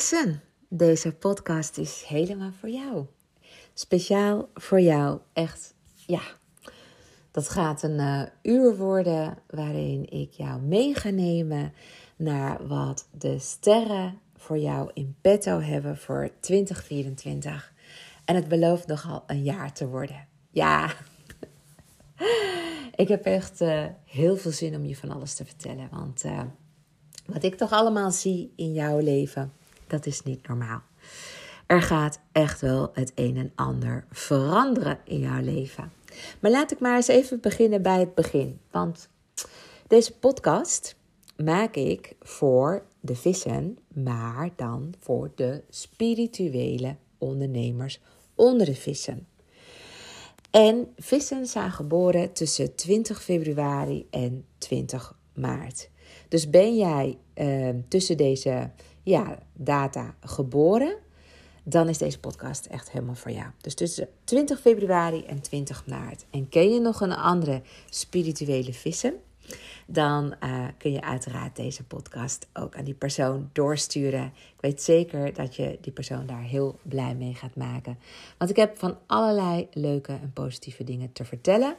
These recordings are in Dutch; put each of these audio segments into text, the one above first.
Vissen, deze podcast is helemaal voor jou. Speciaal voor jou, echt, ja. Dat gaat een uh, uur worden waarin ik jou mee ga nemen naar wat de sterren voor jou in petto hebben voor 2024. En het belooft nogal een jaar te worden. Ja, ik heb echt uh, heel veel zin om je van alles te vertellen. Want uh, wat ik toch allemaal zie in jouw leven, dat is niet normaal. Er gaat echt wel het een en ander veranderen in jouw leven. Maar laat ik maar eens even beginnen bij het begin. Want deze podcast maak ik voor de vissen, maar dan voor de spirituele ondernemers onder de vissen. En vissen zijn geboren tussen 20 februari en 20 maart. Dus ben jij uh, tussen deze data geboren, dan is deze podcast echt helemaal voor jou. Dus tussen 20 februari en 20 maart. En ken je nog een andere spirituele vissen? Dan uh, kun je uiteraard deze podcast ook aan die persoon doorsturen. Ik weet zeker dat je die persoon daar heel blij mee gaat maken. Want ik heb van allerlei leuke en positieve dingen te vertellen.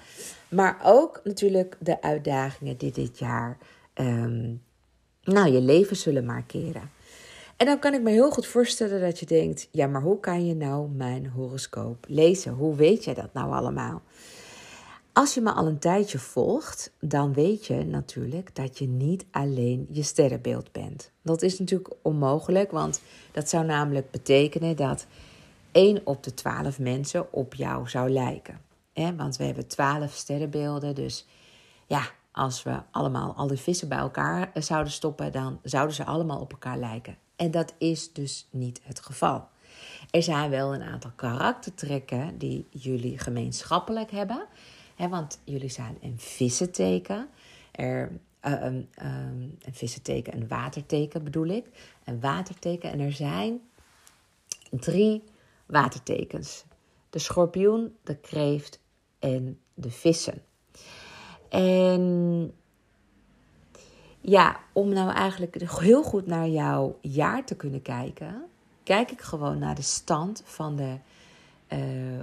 Maar ook natuurlijk de uitdagingen die dit jaar um, nou, je leven zullen markeren. En dan kan ik me heel goed voorstellen dat je denkt: ja, maar hoe kan je nou mijn horoscoop lezen? Hoe weet jij dat nou allemaal? Als je me al een tijdje volgt, dan weet je natuurlijk dat je niet alleen je sterrenbeeld bent. Dat is natuurlijk onmogelijk, want dat zou namelijk betekenen dat 1 op de 12 mensen op jou zou lijken. Want we hebben 12 sterrenbeelden, dus ja, als we allemaal al die vissen bij elkaar eh, zouden stoppen, dan zouden ze allemaal op elkaar lijken. En dat is dus niet het geval. Er zijn wel een aantal karaktertrekken die jullie gemeenschappelijk hebben. Want jullie zijn een vissenteken. Er, uh, um, een vissenteken, een waterteken bedoel ik. Een waterteken. En er zijn drie watertekens. De schorpioen, de kreeft en de vissen. En ja, om nou eigenlijk heel goed naar jouw jaar te kunnen kijken, kijk ik gewoon naar de stand van de, uh,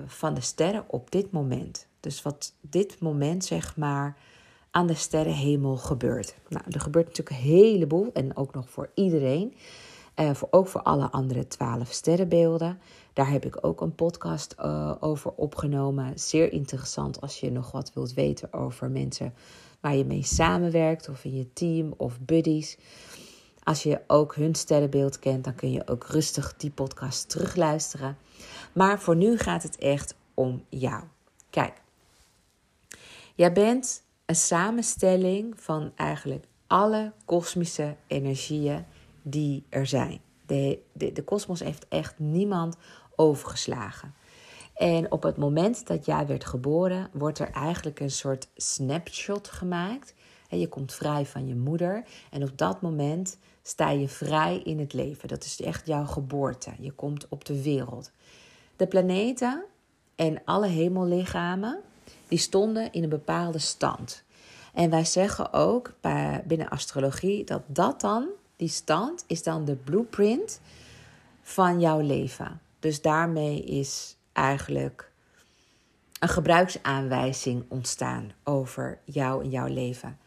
van de sterren op dit moment. Dus wat dit moment zeg maar aan de sterrenhemel gebeurt. Nou, er gebeurt natuurlijk een heleboel en ook nog voor iedereen. Uh, voor, ook voor alle andere twaalf sterrenbeelden. Daar heb ik ook een podcast uh, over opgenomen. Zeer interessant als je nog wat wilt weten over mensen waar je mee samenwerkt, of in je team of buddies. Als je ook hun sterrenbeeld kent, dan kun je ook rustig die podcast terugluisteren. Maar voor nu gaat het echt om jou. Kijk, jij bent een samenstelling van eigenlijk alle kosmische energieën die er zijn. De kosmos heeft echt niemand overgeslagen. En op het moment dat jij werd geboren, wordt er eigenlijk een soort snapshot gemaakt. Je komt vrij van je moeder en op dat moment sta je vrij in het leven. Dat is echt jouw geboorte. Je komt op de wereld. De planeten en alle hemellichamen, die stonden in een bepaalde stand. En wij zeggen ook binnen astrologie dat dat dan, die stand, is dan de blueprint van jouw leven. Dus daarmee is eigenlijk een gebruiksaanwijzing ontstaan over jou en jouw leven.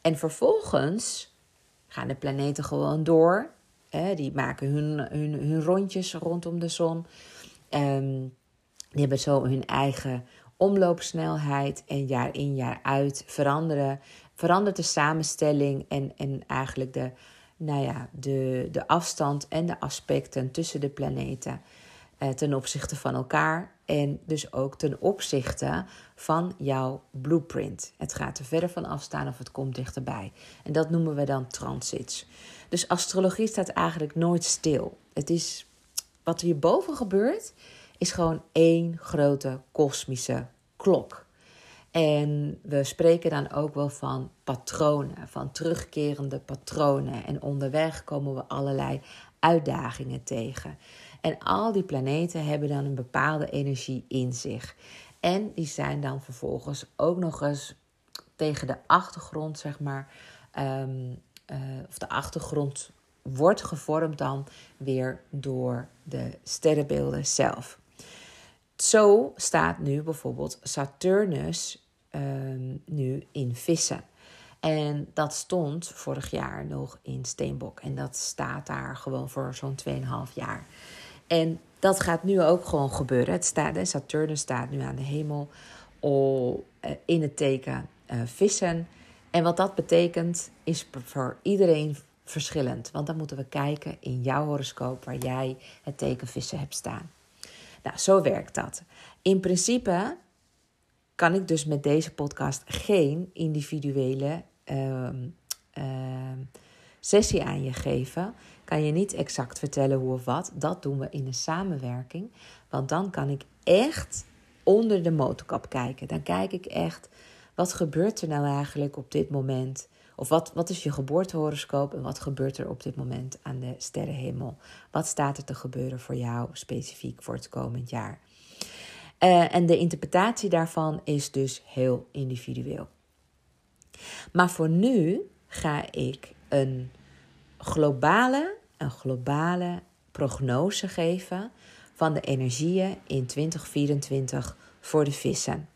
En vervolgens gaan de planeten gewoon door. Die maken hun, hun, hun rondjes rondom de zon. Um, die hebben zo hun eigen omloopsnelheid. En jaar in jaar uit veranderen, verandert de samenstelling en, en eigenlijk de, nou ja, de, de afstand en de aspecten tussen de planeten ten opzichte van elkaar en dus ook ten opzichte van jouw blueprint. Het gaat er verder van afstaan of het komt dichterbij. En dat noemen we dan transits. Dus astrologie staat eigenlijk nooit stil. Het is wat hierboven gebeurt, is gewoon één grote kosmische klok. En we spreken dan ook wel van patronen, van terugkerende patronen. En onderweg komen we allerlei uitdagingen tegen. En al die planeten hebben dan een bepaalde energie in zich. En die zijn dan vervolgens ook nog eens tegen de achtergrond, zeg maar, um, uh, of de achtergrond wordt gevormd dan weer door de sterrenbeelden zelf. Zo staat nu bijvoorbeeld Saturnus ehm, nu in vissen. En dat stond vorig jaar nog in Steenbok. En dat staat daar gewoon voor zo'n 2,5 jaar. En dat gaat nu ook gewoon gebeuren. Het staat, Saturnus staat nu aan de hemel eh, in het teken uh, vissen. En wat dat betekent is voor iedereen verschillend. Want dan moeten we kijken in jouw horoscoop waar jij het teken vissen hebt staan. Nou, zo werkt dat. In principe kan ik dus met deze podcast geen individuele Ehm, ehm, sessie aan je geven, kan je niet exact vertellen hoe of wat. Dat doen we in een samenwerking. Want dan kan ik echt onder de motorkap kijken. Dan kijk ik echt, wat gebeurt er nou eigenlijk op dit moment? Of wat, wat is je geboortehoroscoop en wat gebeurt er op dit moment aan de sterrenhemel? Wat staat er te gebeuren voor jou specifiek voor het komend jaar? Uh, en de interpretatie daarvan is dus heel individueel. Maar voor nu ga ik een globale, een globale prognose geven van de energieën in 2024 voor de vissen.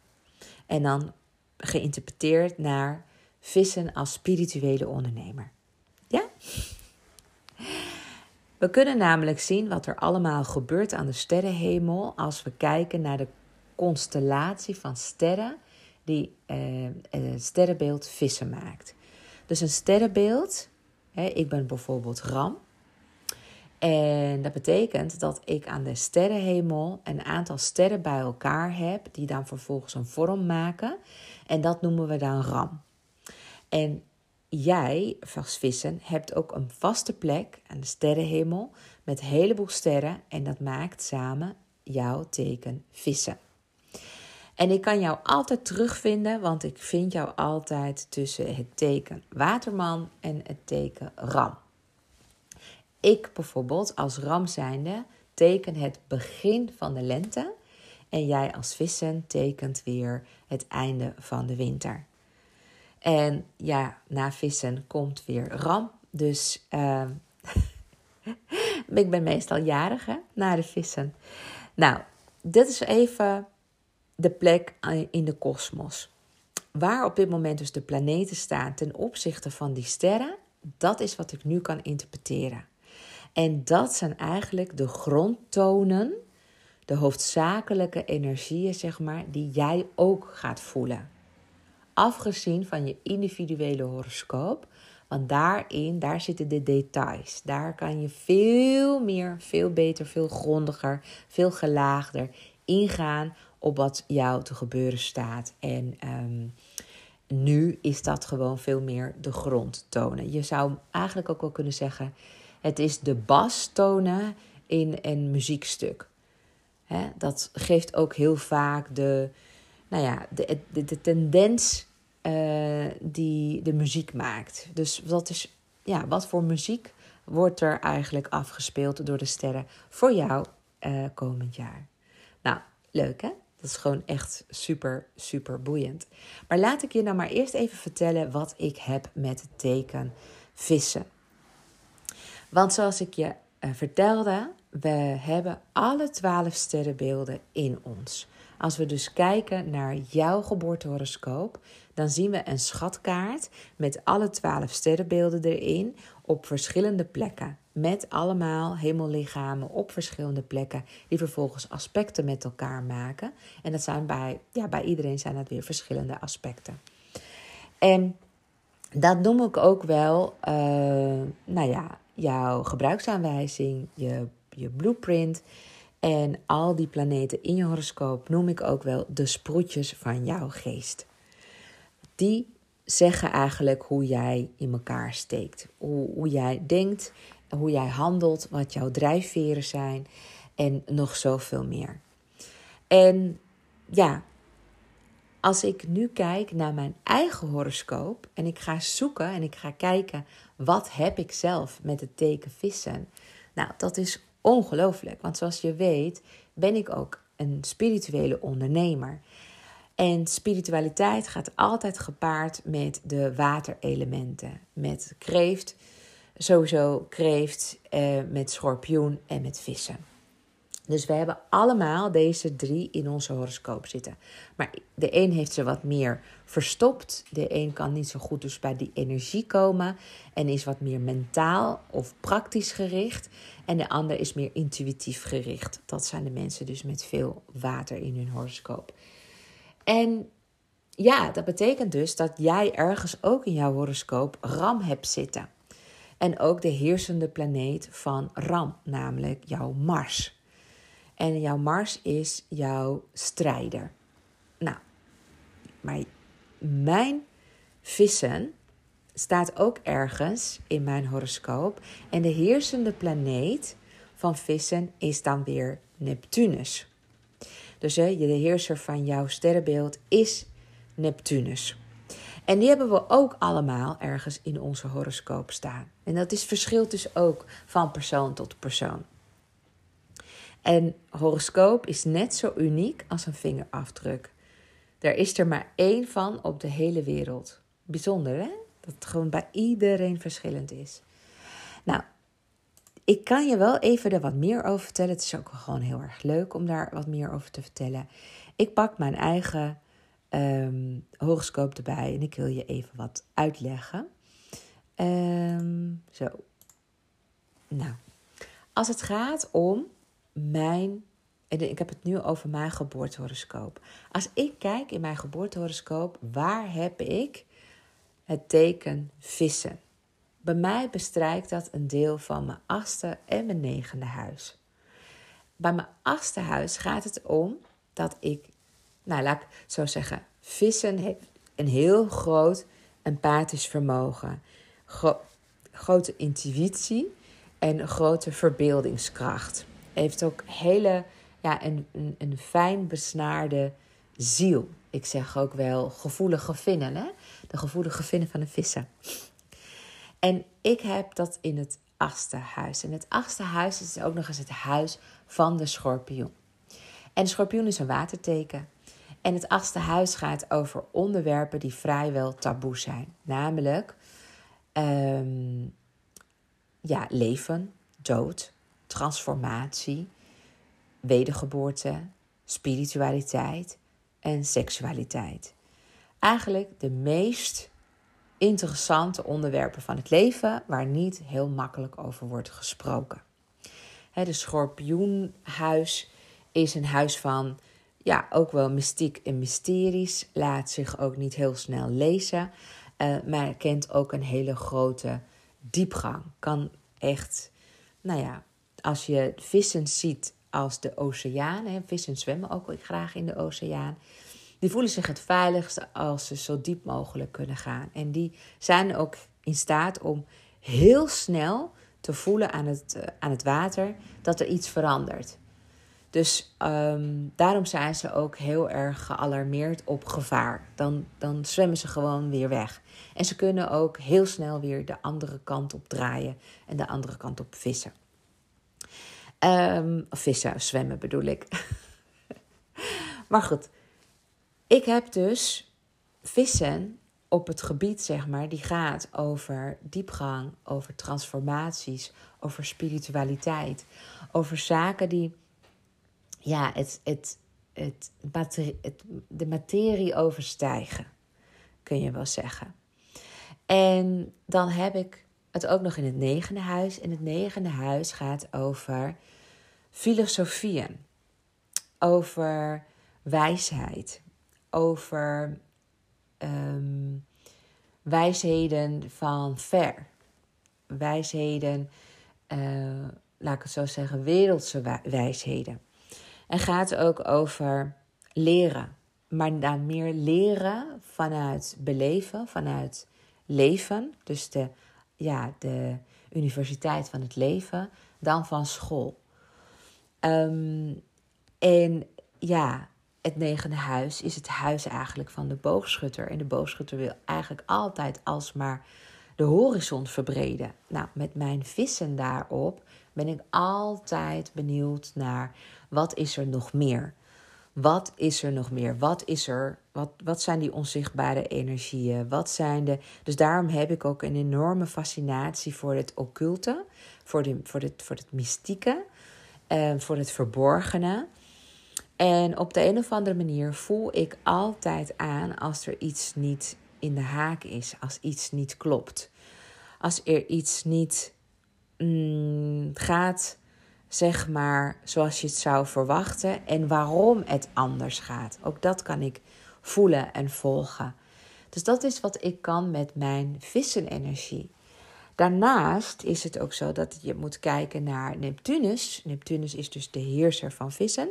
En dan geïnterpreteerd naar vissen als spirituele ondernemer. Ja? We kunnen namelijk zien wat er allemaal gebeurt aan de sterrenhemel als we kijken naar de constellatie van sterren die uh, het sterrenbeeld vissen maakt. Dus een sterrenbeeld, hè, ik ben bijvoorbeeld Ram. En dat betekent dat ik aan de sterrenhemel een aantal sterren bij elkaar heb, die dan vervolgens een vorm maken. En dat noemen we dan Ram. En jij, vast vissen, hebt ook een vaste plek aan de sterrenhemel met een heleboel sterren. En dat maakt samen jouw teken vissen. En ik kan jou altijd terugvinden, want ik vind jou altijd tussen het teken waterman en het teken ram. Ik bijvoorbeeld als ram zijnde teken het begin van de lente en jij als vissen tekent weer het einde van de winter. En ja, na vissen komt weer ram, dus uh, ik ben meestal jarig na de vissen. Nou, dit is even de plek in de kosmos. Waar op dit moment dus de planeten staan ten opzichte van die sterren, dat is wat ik nu kan interpreteren. En dat zijn eigenlijk de grondtonen, de hoofdzakelijke energieën, zeg maar, die jij ook gaat voelen. Afgezien van je individuele horoscoop, want daarin, daar zitten de details. Daar kan je veel meer, veel beter, veel grondiger, veel gelaagder ingaan op wat jou te gebeuren staat. En ehm, nu is dat gewoon veel meer de grondtonen. Je zou eigenlijk ook wel kunnen zeggen: het is de bastonen in een muziekstuk. dat geeft ook heel vaak de, nou ja, de, de, de tendens uh, die de muziek maakt. Dus wat, is, ja, wat voor muziek wordt er eigenlijk afgespeeld door de sterren voor jou uh, komend jaar? Nou, leuk hè? Dat is gewoon echt super, super boeiend. Maar laat ik je nou maar eerst even vertellen wat ik heb met het teken vissen. Want zoals ik je uh, vertelde, we hebben alle twaalf sterrenbeelden in ons. Als we dus kijken naar jouw geboortehoroscoop, dan zien we een schatkaart met alle twaalf sterrenbeelden erin op verschillende plekken. Met allemaal hemellichamen op verschillende plekken, die vervolgens aspecten met elkaar maken. En dat zijn bij, ja, bij iedereen zijn dat weer verschillende aspecten. En dat noem ik ook wel, uh, nou ja, jouw gebruiksaanwijzing, je, je blueprint. En al die planeten in je horoscoop noem ik ook wel de sproetjes van jouw geest. Die zeggen eigenlijk hoe jij in elkaar steekt. Hoe, hoe jij denkt, hoe jij handelt, wat jouw drijfveren zijn en nog zoveel meer. En ja, als ik nu kijk naar mijn eigen horoscoop en ik ga zoeken en ik ga kijken wat heb ik zelf met het teken vissen. Nou, dat is ongelooflijk, want zoals je weet ben ik ook een spirituele ondernemer. En spiritualiteit gaat altijd gepaard met de waterelementen, met kreeft, sowieso kreeft uh, met schorpioen en met vissen. Dus we hebben allemaal deze drie in onze horoscoop zitten. Maar de een heeft ze wat meer verstopt. De een kan niet zo goed dus bij die energie komen. En is wat meer mentaal of praktisch gericht. En de ander is meer intuïtief gericht. Dat zijn de mensen dus met veel water in hun horoscoop. En ja, dat betekent dus dat jij ergens ook in jouw horoscoop Ram hebt zitten. En ook de heersende planeet van Ram, namelijk jouw Mars. En jouw Mars is jouw strijder. Nou, maar mijn vissen staat ook ergens in mijn horoscoop. En de heersende planeet van vissen is dan weer Neptunus. Dus de heerser van jouw sterrenbeeld is Neptunus. En die hebben we ook allemaal ergens in onze horoscoop staan. En dat is verschilt dus ook van persoon tot persoon. En horoscoop is net zo uniek als een vingerafdruk. Er is er maar één van op de hele wereld. Bijzonder hè? Dat het gewoon bij iedereen verschillend is. Nou, ik kan je wel even er wat meer over vertellen. Het is ook gewoon heel erg leuk om daar wat meer over te vertellen. Ik pak mijn eigen um, horoscoop erbij en ik wil je even wat uitleggen. Um, zo. Nou, als het gaat om mijn, en ik heb het nu over mijn geboortehoroscoop. Als ik kijk in mijn geboortehoroscoop, waar heb ik het teken vissen? Bij mij bestrijkt dat een deel van mijn achtste en mijn negende huis. Bij mijn achtste huis gaat het om dat ik, nou laat ik zo zeggen, vissen heeft een heel groot empathisch vermogen, grote intuïtie en grote verbeeldingskracht heeft ook hele, ja, een, een, een fijn besnaarde ziel. Ik zeg ook wel gevoelige vinnen, hè? De gevoelige vinnen van de vissen. En ik heb dat in het achtste huis. En het achtste huis is ook nog eens het huis van de schorpioen. En de schorpioen is een waterteken. En het achtste huis gaat over onderwerpen die vrijwel taboe zijn. Namelijk um, ja, leven, dood, transformatie, wedergeboorte, spiritualiteit en seksualiteit. Eigenlijk de meest interessante onderwerpen van het leven waar niet heel makkelijk over wordt gesproken. De schorpioenhuis is een huis van ja, ook wel mystiek en mysteries. Laat zich ook niet heel snel lezen, uh, maar kent ook een hele grote diepgang. Kan echt, nou ja, als je vissen ziet als de oceaan, hè, vissen zwemmen ook graag in de oceaan, die voelen zich het veiligste als ze zo diep mogelijk kunnen gaan. En die zijn ook in staat om heel snel te voelen aan het, eh, aan het water dat er iets verandert. Dus ehm, daarom zijn ze ook heel erg gealarmeerd op gevaar. Dan, dan zwemmen ze gewoon weer weg. En ze kunnen ook heel snel weer de andere kant op draaien en de andere kant op vissen. Um, vissen, zwemmen bedoel ik. maar goed, ik heb dus vissen op het gebied, zeg maar, die gaat over diepgang, over transformaties, over spiritualiteit, over zaken die, ja, het, het, het, het, de materie overstijgen, kun je wel zeggen. En dan heb ik het ook nog in het negende huis. En het negende huis gaat over filosofieën, over wijsheid, over um, wijsheden van ver, wijsheden, uh, laat ik het zo zeggen, wereldse wijsheden. En gaat ook over leren, maar dan meer leren vanuit beleven, vanuit leven, dus de, ja, de universiteit van het leven, dan van school. Um, en ja, het negende huis is het huis eigenlijk van de boogschutter. En de boogschutter wil eigenlijk altijd alsmaar de horizon verbreden. Nou, met mijn vissen daarop ben ik altijd benieuwd naar wat is er nog meer. Wat is er nog meer? Wat is er? Wat, wat zijn die onzichtbare energieën? Wat zijn de. Dus daarom heb ik ook een enorme fascinatie voor het occulte, voor, de, voor, het, voor het mystieke, en voor het verborgene. En op de een of andere manier voel ik altijd aan als er iets niet in de haak is, als iets niet klopt. Als er iets niet mm, gaat, zeg maar, zoals je het zou verwachten en waarom het anders gaat. Ook dat kan ik voelen en volgen. Dus dat is wat ik kan met mijn vissenenergie. Daarnaast is het ook zo dat je moet kijken naar Neptunus. Neptunus is dus de heerser van vissen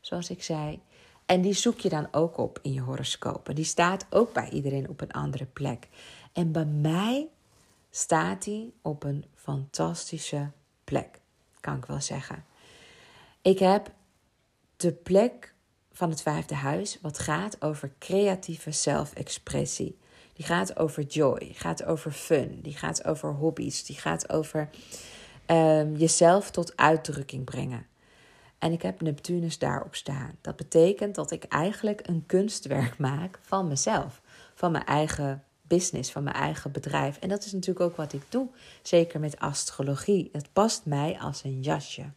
zoals ik zei. En die zoek je dan ook op in je horoscoop. die staat ook bij iedereen op een andere plek. En bij mij staat die op een fantastische plek, kan ik wel zeggen. Ik heb de plek van het vijfde huis, wat gaat over creatieve zelfexpressie. Die gaat over joy, gaat over fun, die gaat over hobby's, die gaat over um, jezelf tot uitdrukking brengen. En ik heb Neptunus daarop staan. Dat betekent dat ik eigenlijk een kunstwerk maak van mezelf, van mijn eigen business, van mijn eigen bedrijf. En dat is natuurlijk ook wat ik doe, zeker met astrologie. Het past mij als een jasje.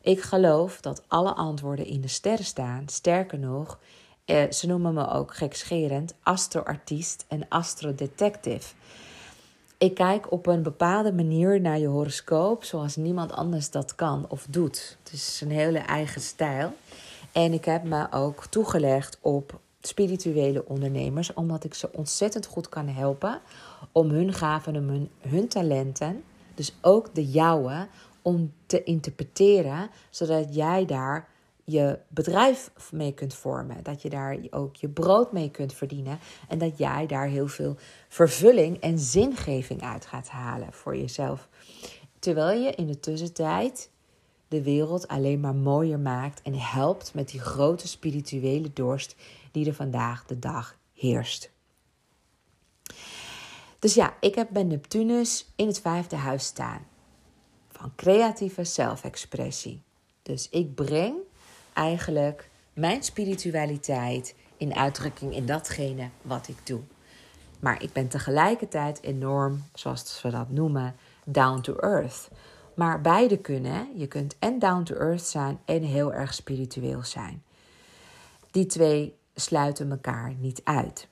Ik geloof dat alle antwoorden in de sterren staan. Sterker nog, eh, ze noemen me ook gekscherend astroartiest en astrodetective. Ik kijk op een bepaalde manier naar je horoscoop, zoals niemand anders dat kan of doet. Het is een hele eigen stijl. En ik heb me ook toegelegd op spirituele ondernemers, omdat ik ze ontzettend goed kan helpen om hun gaven en hun, hun talenten, dus ook de jouwe, om te interpreteren, zodat jij daar je bedrijf mee kunt vormen. Dat je daar ook je brood mee kunt verdienen. En dat jij daar heel veel vervulling en zingeving uit gaat halen voor jezelf. Terwijl je in de tussentijd de wereld alleen maar mooier maakt en helpt met die grote spirituele dorst die er vandaag de dag heerst. Dus ja, ik heb bij Neptunus in het vijfde huis staan. Van creatieve zelfexpressie. Dus ik breng eigenlijk mijn spiritualiteit in uitdrukking in datgene wat ik doe. Maar ik ben tegelijkertijd enorm, zoals we dat noemen, down to earth. Maar beide kunnen. Je kunt en down to earth zijn en heel erg spiritueel zijn. Die twee sluiten elkaar niet uit.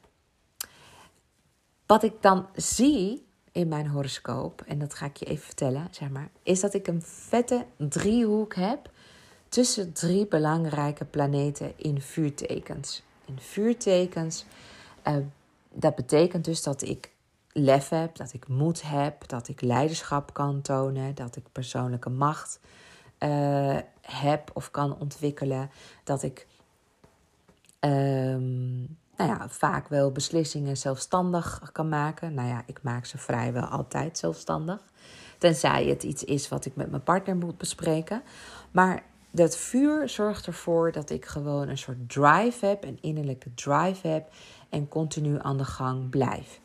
Wat ik dan zie in mijn horoscoop, en dat ga ik je even vertellen, zeg maar, is dat ik een vette driehoek heb tussen drie belangrijke planeten in vuurtekens. In vuurtekens, uh, dat betekent dus dat ik lef heb, dat ik moed heb, dat ik leiderschap kan tonen, dat ik persoonlijke macht uh, heb of kan ontwikkelen, dat ik um, nou ja, vaak wel beslissingen zelfstandig kan maken. Nou ja, ik maak ze vrijwel altijd zelfstandig. Tenzij het iets is wat ik met mijn partner moet bespreken. Maar dat vuur zorgt ervoor dat ik gewoon een soort drive heb, een innerlijke drive heb en continu aan de gang blijf.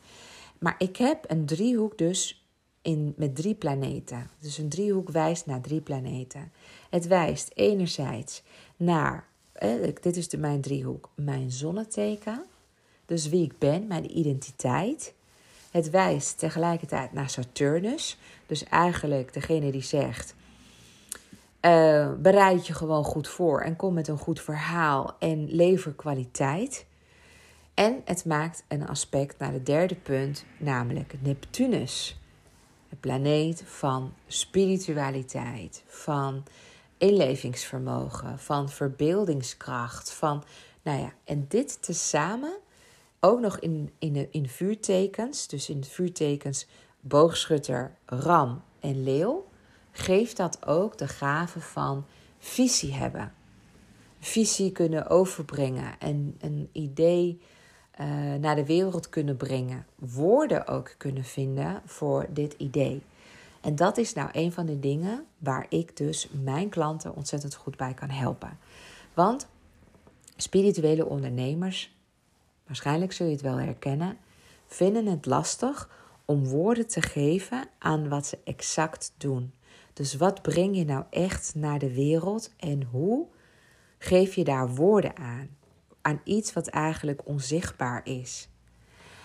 Maar ik heb een driehoek dus in, met drie planeten. Dus een driehoek wijst naar drie planeten. Het wijst enerzijds naar, eh, dit is de, mijn driehoek, mijn zonneteken. Dus wie ik ben, mijn identiteit. Het wijst tegelijkertijd naar Saturnus. Dus eigenlijk degene die zegt uh, bereid je gewoon goed voor en kom met een goed verhaal en lever kwaliteit. En het maakt een aspect naar het derde punt, namelijk Neptunus. Het planeet van spiritualiteit, van inlevingsvermogen, van verbeeldingskracht, van, nou ja, en dit tezamen ook nog in, in, in vuurtekens, dus in vuurtekens boogschutter, ram en leeuw geeft dat ook de gave van visie hebben. Visie kunnen overbrengen en een idee uh, naar de wereld kunnen brengen. Woorden ook kunnen vinden voor dit idee. En dat is nou een van de dingen waar ik dus mijn klanten ontzettend goed bij kan helpen. Want spirituele ondernemers, waarschijnlijk zul je het wel herkennen, vinden het lastig om woorden te geven aan wat ze exact doen. Dus wat breng je nou echt naar de wereld en hoe geef je daar woorden aan? Aan iets wat eigenlijk onzichtbaar is.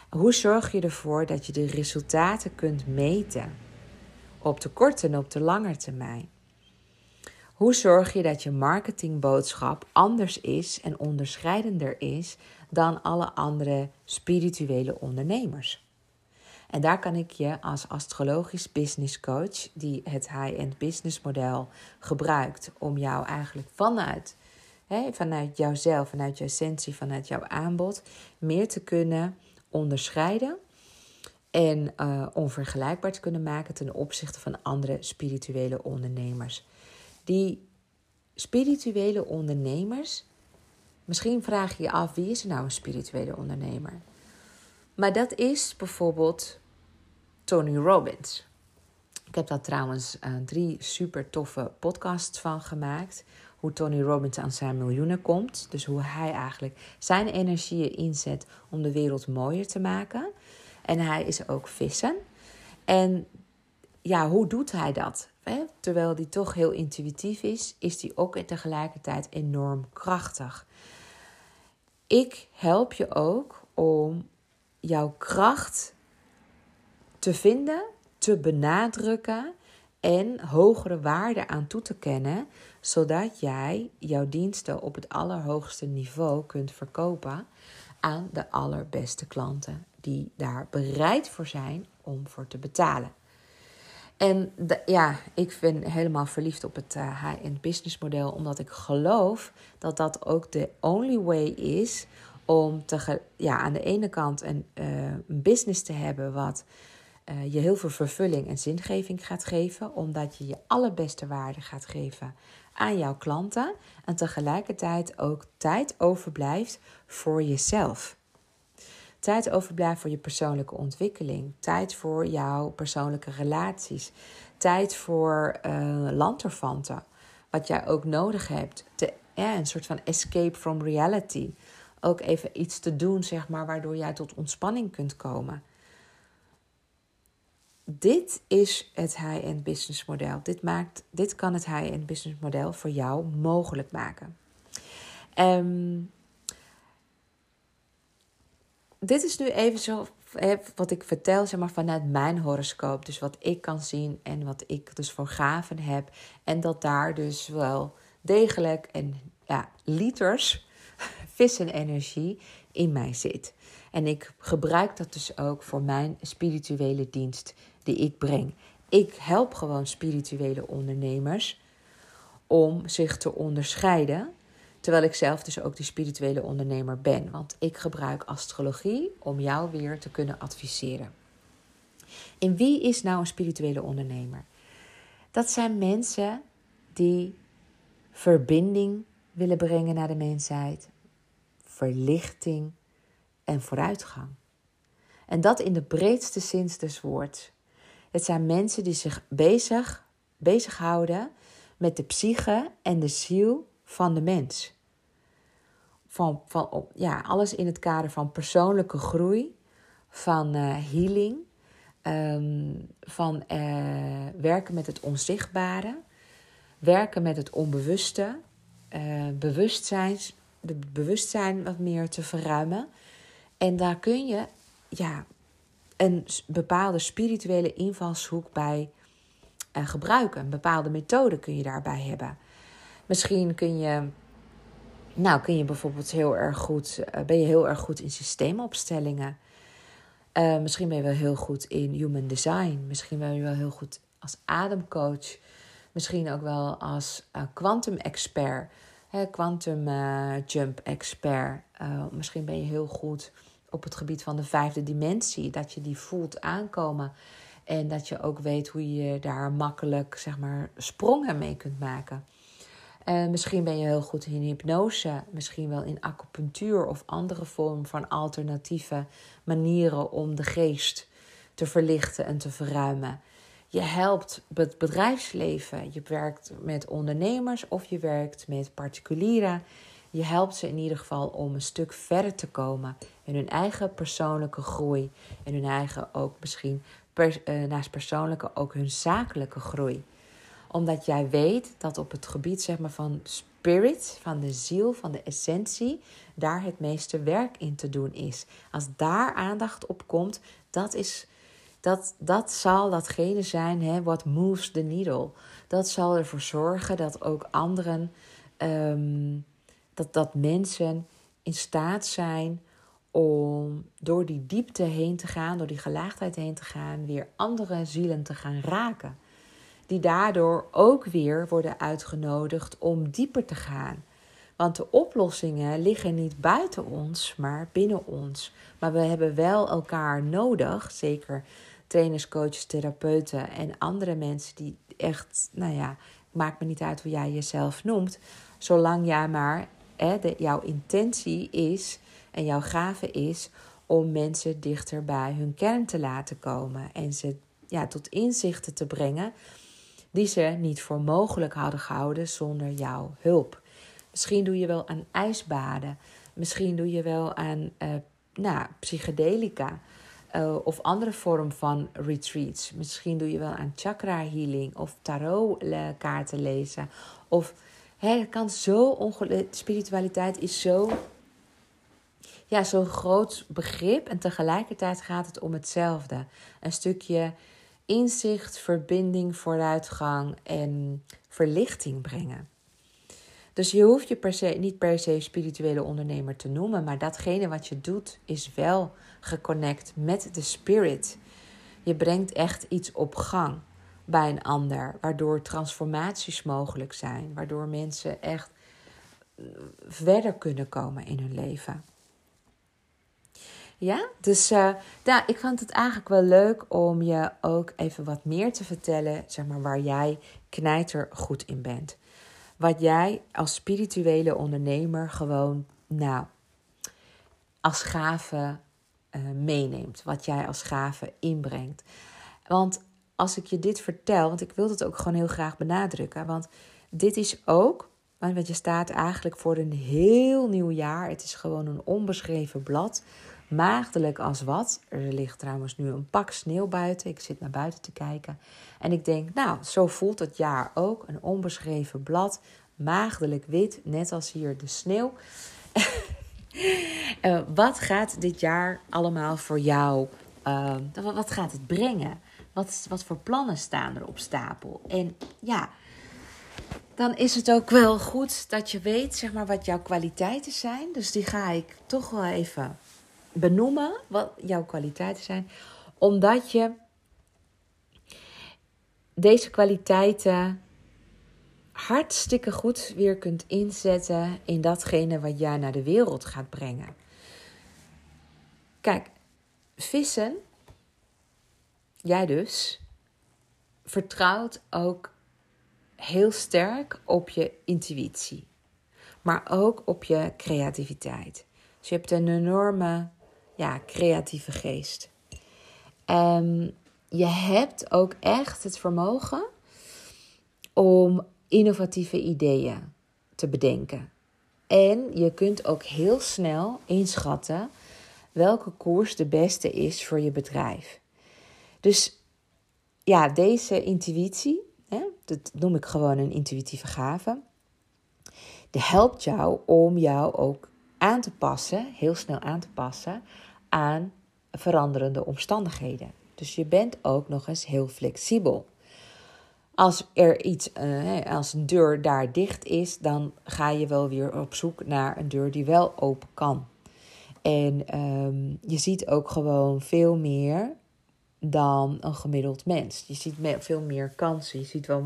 Hoe zorg je ervoor dat je de resultaten kunt meten? Op de korte en op de lange termijn. Hoe zorg je dat je marketingboodschap anders is en onderscheidender is dan alle andere spirituele ondernemers? En daar kan ik je als astrologisch business coach, die het high-end business model gebruikt om jou eigenlijk vanuit, hè, vanuit jouzelf, vanuit je essentie, vanuit jouw aanbod, meer te kunnen onderscheiden en uh, onvergelijkbaar te kunnen maken ten opzichte van andere spirituele ondernemers. Die spirituele ondernemers, misschien vraag je je af wie is er nou een spirituele ondernemer? Maar dat is bijvoorbeeld Tony Robbins. Ik heb daar trouwens uh, drie super toffe podcasts van gemaakt. Hoe Tony Robbins aan zijn miljoenen komt. Dus hoe hij eigenlijk zijn energieën inzet om de wereld mooier te maken. En hij is ook vissen. En ja, hoe doet hij dat? Terwijl hij toch heel intuïtief is, is hij ook tegelijkertijd enorm krachtig. Ik help je ook om jouw kracht te vinden, te benadrukken en hogere waarde aan toe te kennen, zodat jij jouw diensten op het allerhoogste niveau kunt verkopen aan de allerbeste klanten die daar bereid voor zijn om voor te betalen. En ja, ik ben helemaal verliefd op het uh, high-end business model, omdat ik geloof dat dat ook de only way is om te, ja, aan de ene kant een, uh, een business te hebben wat uh, je heel veel vervulling en zingeving gaat geven, omdat je je allerbeste waarde gaat geven aan jouw klanten en tegelijkertijd ook tijd overblijft voor jezelf. Tijd overblijft voor je persoonlijke ontwikkeling. Tijd voor jouw persoonlijke relaties. Tijd voor uh. Wat jij ook nodig hebt. Te, een soort van escape from reality. Ook even iets te doen, zeg maar, waardoor jij tot ontspanning kunt komen. Dit is het high-end business model. Dit, maakt, dit kan het high-end business model voor jou mogelijk maken. Um, dit is nu even zo wat ik vertel zeg maar, vanuit mijn horoscoop. Dus wat ik kan zien en wat ik dus voor gaven heb. En dat daar dus wel degelijk en ja, liters vissenenergie in mij zit. En ik gebruik dat dus ook voor mijn spirituele dienst die ik breng. Ik help gewoon spirituele ondernemers om zich te onderscheiden Terwijl ik zelf dus ook die spirituele ondernemer ben. Want ik gebruik astrologie om jou weer te kunnen adviseren. En wie is nou een spirituele ondernemer? Dat zijn mensen die verbinding willen brengen naar de mensheid, verlichting en vooruitgang. En dat in de breedste zin des woords. Het zijn mensen die zich bezig, bezighouden met de psyche en de ziel van de mens. Van, van, ja, alles in het kader van persoonlijke groei, van uh, healing, um, van uh, werken met het onzichtbare, werken met het onbewuste, uh, bewustzijn, de bewustzijn wat meer te verruimen. En daar kun je ja, een bepaalde spirituele invalshoek bij gebruiken. Een bepaalde methode kun je daarbij hebben. Misschien kun je, nou, kun je bijvoorbeeld heel erg goed, uh, ben je heel erg goed in systeemopstellingen. Uh, misschien ben je wel heel goed in human design. Misschien ben je wel heel goed als ademcoach. Misschien ook wel als uh, quantum quantum jump expert. misschien ben je heel goed op het gebied van de vijfde dimensie, dat je die voelt aankomen. En dat je ook weet hoe je daar makkelijk zeg maar, sprongen mee kunt maken. Uh, misschien ben je heel goed in hypnose, misschien wel in acupunctuur of andere vormen van alternatieve manieren om de geest te verlichten en te verruimen. Je helpt het bedrijfsleven. Je werkt met ondernemers of je werkt met particulieren. Je helpt ze in ieder geval om een stuk verder te komen in hun eigen persoonlijke groei. En hun eigen ook misschien uh, naast persoonlijke ook hun zakelijke groei. Omdat jij weet dat op het gebied zeg maar, van spirit, van de ziel, van de essentie, daar het meeste werk in te doen is. Als daar aandacht op komt, dat, is, dat, dat zal datgene zijn hè, what moves the needle. Dat zal ervoor zorgen dat ook anderen, ehm, dat, dat mensen in staat zijn om door die diepte heen te gaan, door die gelaagdheid heen te gaan, weer andere zielen te gaan raken. Die daardoor ook weer worden uitgenodigd om dieper te gaan. Want de oplossingen liggen niet buiten ons, maar binnen ons. Maar we hebben wel elkaar nodig, zeker trainers, coaches, therapeuten en andere mensen die echt, nou ja, maakt me niet uit hoe jij jezelf noemt, zolang jij maar, hè, jouw intentie is en jouw gave is om mensen dichter bij hun kern te laten komen en ze ja, tot inzichten te brengen die ze niet voor mogelijk hadden gehouden zonder jouw hulp. Misschien doe je wel aan ijsbaden, misschien doe je wel aan uh, nou, psychedelica. Uh, of andere vorm van retreats. Misschien doe je wel aan chakra healing of tarot kaarten lezen. Of hè, het kan zo ongelooflijk. Spiritualiteit is zo ja, zo'n groot begrip en tegelijkertijd gaat het om hetzelfde. Een stukje inzicht, verbinding, vooruitgang en verlichting brengen. Dus je hoeft je per se, niet per se spirituele ondernemer te noemen, maar datgene wat je doet is wel geconnect met de spirit. Je brengt echt iets op gang bij een ander, waardoor transformaties mogelijk zijn, waardoor mensen echt verder kunnen komen in hun leven. Ja, dus uh, ik vond het eigenlijk wel leuk om je ook even wat meer te vertellen, zeg maar, waar jij knijter goed in bent. Wat jij als spirituele ondernemer gewoon, nou, als gave uh, meeneemt. Wat jij als gave inbrengt. Want als ik je dit vertel, want ik wil het ook gewoon heel graag benadrukken. Want dit is ook, want je staat eigenlijk voor een heel nieuw jaar. Het is gewoon een onbeschreven blad maagdelijk als wat. Er ligt trouwens nu een pak sneeuw buiten. Ik zit naar buiten te kijken. En ik denk, nou, zo voelt het jaar ook. Een onbeschreven blad, maagdelijk wit, net als hier de sneeuw. uh, wat gaat dit jaar allemaal voor jou? Uh, wat gaat het brengen? Wat, wat voor plannen staan er op stapel? En ja, dan is het ook wel goed dat je weet zeg maar, wat jouw kwaliteiten zijn. Dus die ga ik toch wel even benoemen wat jouw kwaliteiten zijn, omdat je deze kwaliteiten hartstikke goed weer kunt inzetten in datgene wat jij naar de wereld gaat brengen. Kijk, vissen, jij dus, vertrouwt ook heel sterk op je intuïtie, maar ook op je creativiteit. Dus je hebt een enorme ja, creatieve geest. Um, je hebt ook echt het vermogen om innovatieve ideeën te bedenken. En je kunt ook heel snel inschatten welke koers de beste is voor je bedrijf. Dus ja, deze intuïtie, hè, dat noem ik gewoon een intuïtieve gave, die helpt jou om jou ook aan te passen, heel snel aan te passen aan veranderende omstandigheden. Dus je bent ook nog eens heel flexibel. Als er iets, uh, als een deur daar dicht is, dan ga je wel weer op zoek naar een deur die wel open kan. En um, je ziet ook gewoon veel meer dan een gemiddeld mens. Je ziet veel meer kansen. Je ziet wel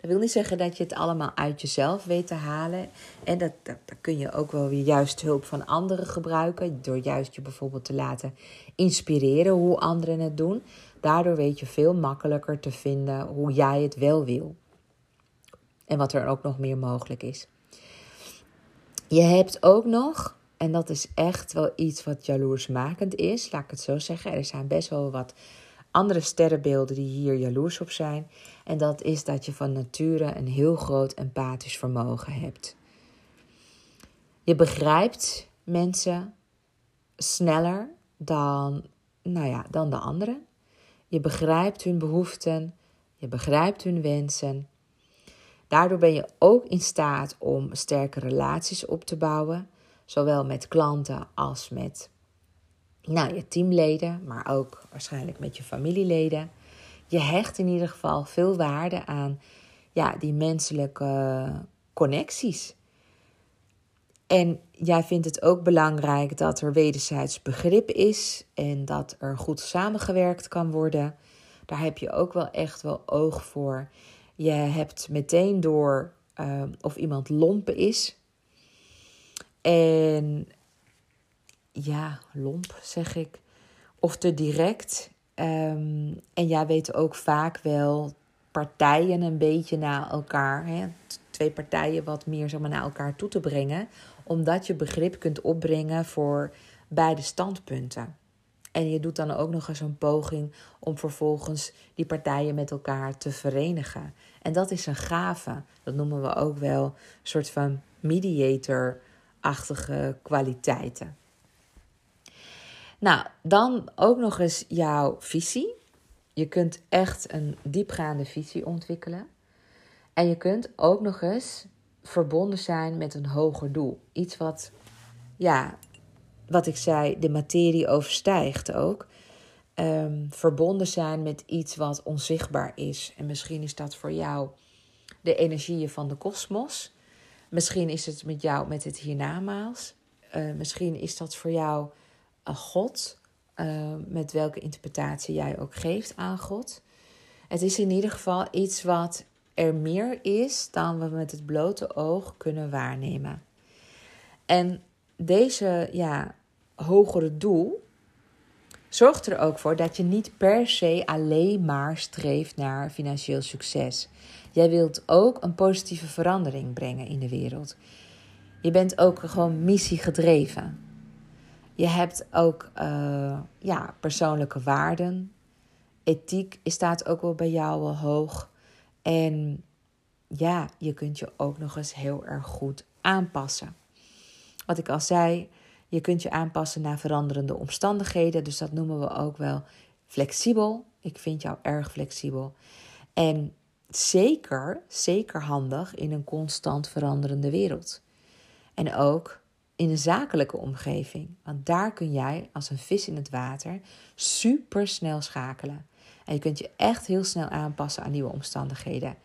dat wil niet zeggen dat je het allemaal uit jezelf weet te halen. En dat, dat, kun je ook wel weer juist hulp van anderen gebruiken. Door juist je bijvoorbeeld te laten inspireren hoe anderen het doen. Daardoor weet je veel makkelijker te vinden hoe jij het wel wil. En wat er ook nog meer mogelijk is. Je hebt ook nog, en dat is echt wel iets wat jaloersmakend is, laat ik het zo zeggen. Er zijn best wel wat andere sterrenbeelden die hier jaloers op zijn. En dat is dat je van nature een heel groot empathisch vermogen hebt. Je begrijpt mensen sneller dan, nou ja, dan de anderen. Je begrijpt hun behoeften. Je begrijpt hun wensen. Daardoor ben je ook in staat om sterke relaties op te bouwen, zowel met klanten als met nou, je teamleden, maar ook waarschijnlijk met je familieleden. Je hecht in ieder geval veel waarde aan ja, die menselijke connecties. En jij vindt het ook belangrijk dat er wederzijds begrip is en dat er goed samengewerkt kan worden. Daar heb je ook wel echt wel oog voor. Je hebt meteen door uh, of iemand lompen is. En ja, lomp zeg ik. Of te direct. Um, en jij weet ook vaak wel partijen een beetje naar elkaar. Hè, twee partijen wat meer zeg maar, naar elkaar toe te brengen. Omdat je begrip kunt opbrengen voor beide standpunten. En je doet dan ook nog eens een poging om vervolgens die partijen met elkaar te verenigen. En dat is een gave. Dat noemen we ook wel een soort van mediator-achtige kwaliteiten. Nou, dan ook nog eens jouw visie. Je kunt echt een diepgaande visie ontwikkelen. En je kunt ook nog eens verbonden zijn met een hoger doel. Iets wat, ja, wat ik zei, de materie overstijgt ook. Um, verbonden zijn met iets wat onzichtbaar is. En misschien is dat voor jou de energieën van de kosmos. Misschien is het met jou met het hiernamaals. Uh, misschien is dat voor jou een God. Uh, met welke interpretatie jij ook geeft aan God. Het is in ieder geval iets wat er meer is dan we met het blote oog kunnen waarnemen. En deze ja, hogere doel zorgt er ook voor dat je niet per se alleen maar streeft naar financieel succes. Jij wilt ook een positieve verandering brengen in de wereld. Je bent ook gewoon missiegedreven. Je hebt ook uh, ja, persoonlijke waarden. Ethiek staat ook wel bij jou wel hoog. En ja, je kunt je ook nog eens heel erg goed aanpassen. Wat ik al zei, je kunt je aanpassen naar veranderende omstandigheden. Dus dat noemen we ook wel flexibel. Ik vind jou erg flexibel. En zeker, zeker handig in een constant veranderende wereld. En ook in een zakelijke omgeving. Want daar kun jij als een vis in het water super snel schakelen. En je kunt je echt heel snel aanpassen aan nieuwe omstandigheden.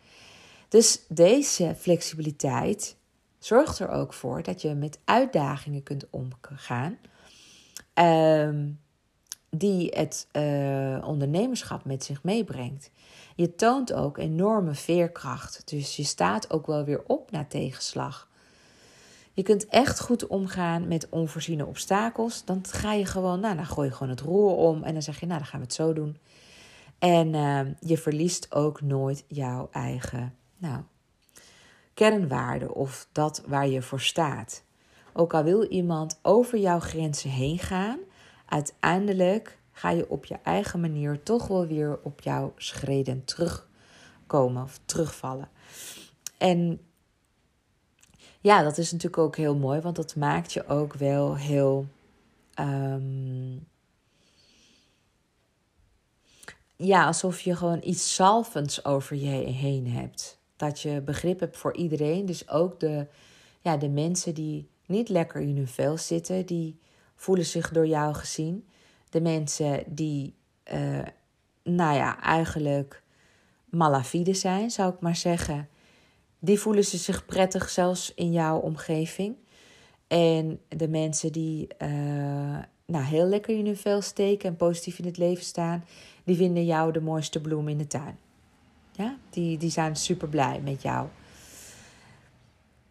Dus deze flexibiliteit zorgt er ook voor dat je met uitdagingen kunt omgaan. Um, die het uh, ondernemerschap met zich meebrengt. Je toont ook enorme veerkracht. Dus je staat ook wel weer op na tegenslag. Je kunt echt goed omgaan met onvoorziene obstakels. Dan ga je gewoon, nou, dan gooi je gewoon het roer om en dan zeg je, nou, dan gaan we het zo doen. En uh, je verliest ook nooit jouw eigen, nou, kernwaarde of dat waar je voor staat. Ook al wil iemand over jouw grenzen heen gaan, uiteindelijk ga je op je eigen manier toch wel weer op jouw schreden terugkomen of terugvallen. En ja, dat is natuurlijk ook heel mooi, want dat maakt je ook wel heel. Um, ja, alsof je gewoon iets zalvends over je heen hebt. Dat je begrip hebt voor iedereen. Dus ook de, ja, de mensen die niet lekker in hun vel zitten, die voelen zich door jou gezien. De mensen die, uh, nou ja, eigenlijk malafide zijn, zou ik maar zeggen. Die voelen ze zich prettig zelfs in jouw omgeving. En de mensen die uh, nou, heel lekker in hun vel steken en positief in het leven staan, die vinden jou de mooiste bloem in de tuin. Ja, die, die zijn super blij met jou.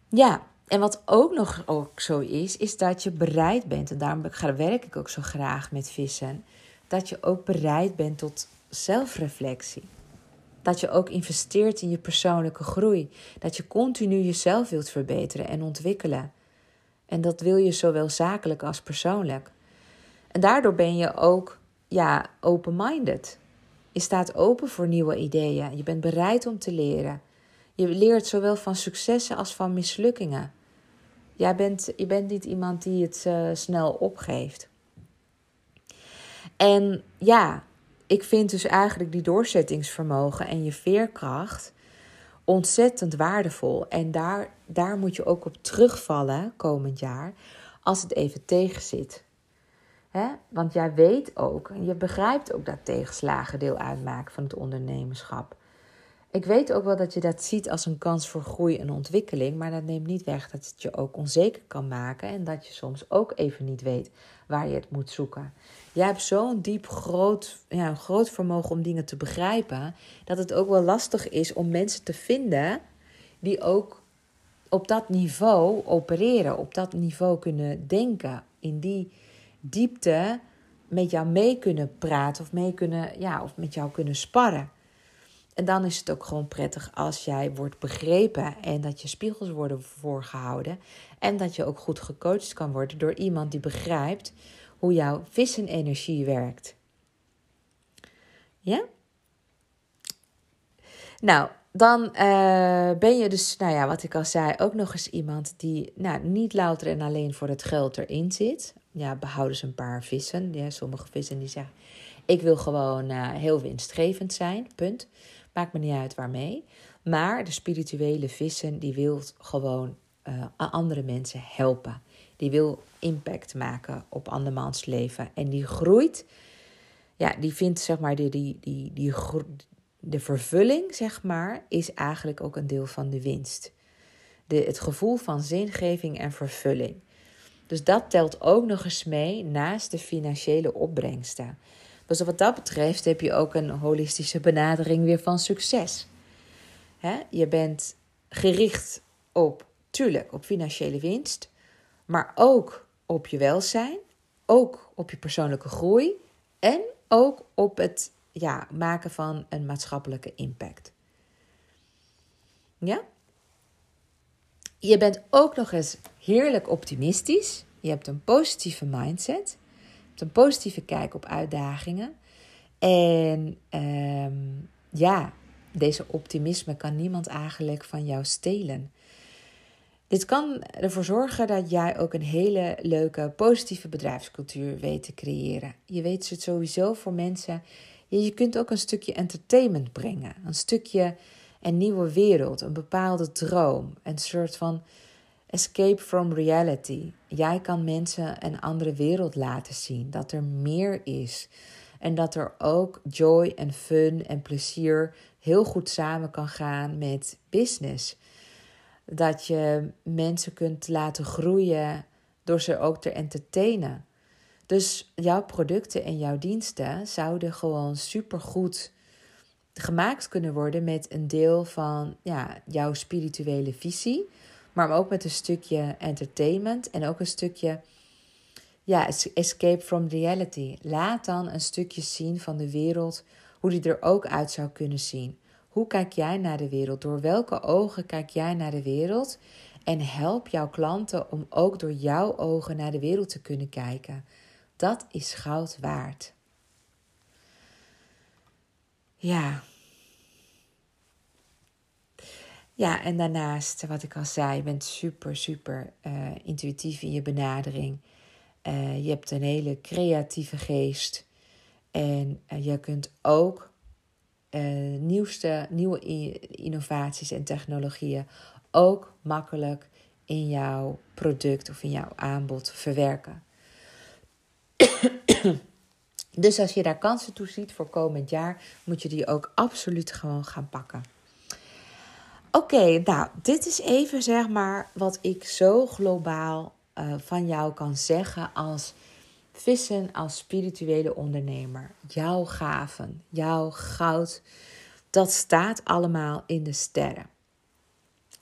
Ja, en wat ook nog ook zo is, is dat je bereid bent, en daarom werk ik ook zo graag met vissen, dat je ook bereid bent tot zelfreflectie. Dat je ook investeert in je persoonlijke groei. Dat je continu jezelf wilt verbeteren en ontwikkelen. En dat wil je zowel zakelijk als persoonlijk. En daardoor ben je ook ja, open-minded. Je staat open voor nieuwe ideeën. Je bent bereid om te leren. Je leert zowel van successen als van mislukkingen. Jij bent, je bent niet iemand die het uh, snel opgeeft. En ja, ik vind dus eigenlijk die doorzettingsvermogen en je veerkracht ontzettend waardevol. En daar, daar moet je ook op terugvallen komend jaar als het even tegenzit. Want jij weet ook, en je begrijpt ook dat tegenslagen deel uitmaken van het ondernemerschap. Ik weet ook wel dat je dat ziet als een kans voor groei en ontwikkeling, maar dat neemt niet weg dat het je ook onzeker kan maken en dat je soms ook even niet weet waar je het moet zoeken. Jij hebt zo'n diep groot, ja, groot vermogen om dingen te begrijpen, dat het ook wel lastig is om mensen te vinden die ook op dat niveau opereren, op dat niveau kunnen denken, in die diepte met jou mee kunnen praten of mee kunnen, ja, of met jou kunnen sparren. En dan is het ook gewoon prettig als jij wordt begrepen en dat je spiegels worden voorgehouden. En dat je ook goed gecoacht kan worden door iemand die begrijpt hoe jouw vissenenergie werkt. Ja? Nou, dan uh, ben je dus, nou ja, wat ik al zei, ook nog eens iemand die nou, niet louter en alleen voor het geld erin zit. Ja, behouden ze een paar vissen. Sommige vissen die zeggen, ik wil gewoon uh, heel winstgevend zijn, punt. Maakt me niet uit waarmee. Maar de spirituele vissen, die wil gewoon uh, andere mensen helpen. Die wil impact maken op andermans leven. En die groeit, ja, die vindt zeg maar, die, die, die, die, de vervulling, zeg maar, is eigenlijk ook een deel van de winst. De, het gevoel van zingeving en vervulling. Dus dat telt ook nog eens mee naast de financiële opbrengsten. Dus wat dat betreft heb je ook een holistische benadering weer van succes. Je bent gericht op, tuurlijk, op financiële winst, maar ook op je welzijn, ook op je persoonlijke groei en ook op het ja, maken van een maatschappelijke impact. Ja? Je bent ook nog eens heerlijk optimistisch. Je hebt een positieve mindset een positieve kijk op uitdagingen. En ehm, ja, deze optimisme kan niemand eigenlijk van jou stelen. Dit kan ervoor zorgen dat jij ook een hele leuke, positieve bedrijfscultuur weet te creëren. Je weet het sowieso voor mensen. Je kunt ook een stukje entertainment brengen. Een stukje een nieuwe wereld, een bepaalde droom. Een soort van Escape from reality. Jij kan mensen een andere wereld laten zien. Dat er meer is. En dat er ook joy en fun en plezier heel goed samen kan gaan met business. Dat je mensen kunt laten groeien door ze ook te entertainen. Dus jouw producten en jouw diensten zouden gewoon supergoed gemaakt kunnen worden met een deel van ja, jouw spirituele visie maar ook met een stukje entertainment en ook een stukje ja, escape from reality. Laat dan een stukje zien van de wereld, hoe die er ook uit zou kunnen zien. Hoe kijk jij naar de wereld? Door welke ogen kijk jij naar de wereld? En help jouw klanten om ook door jouw ogen naar de wereld te kunnen kijken. Dat is goud waard. Ja, Ja, en daarnaast, wat ik al zei, je bent super, super uh, intuïtief in je benadering. Uh, je hebt een hele creatieve geest. En uh, je kunt ook nieuwste, nieuwe innovaties en technologieën ook makkelijk in jouw product of in jouw aanbod verwerken. Dus als je daar kansen toe ziet voor komend jaar, moet je die ook absoluut gewoon gaan pakken. Oké, nou, dit is even zeg maar wat ik zo globaal uh, van jou kan zeggen als vissen, als spirituele ondernemer. Jouw gaven, jouw goud, dat staat allemaal in de sterren.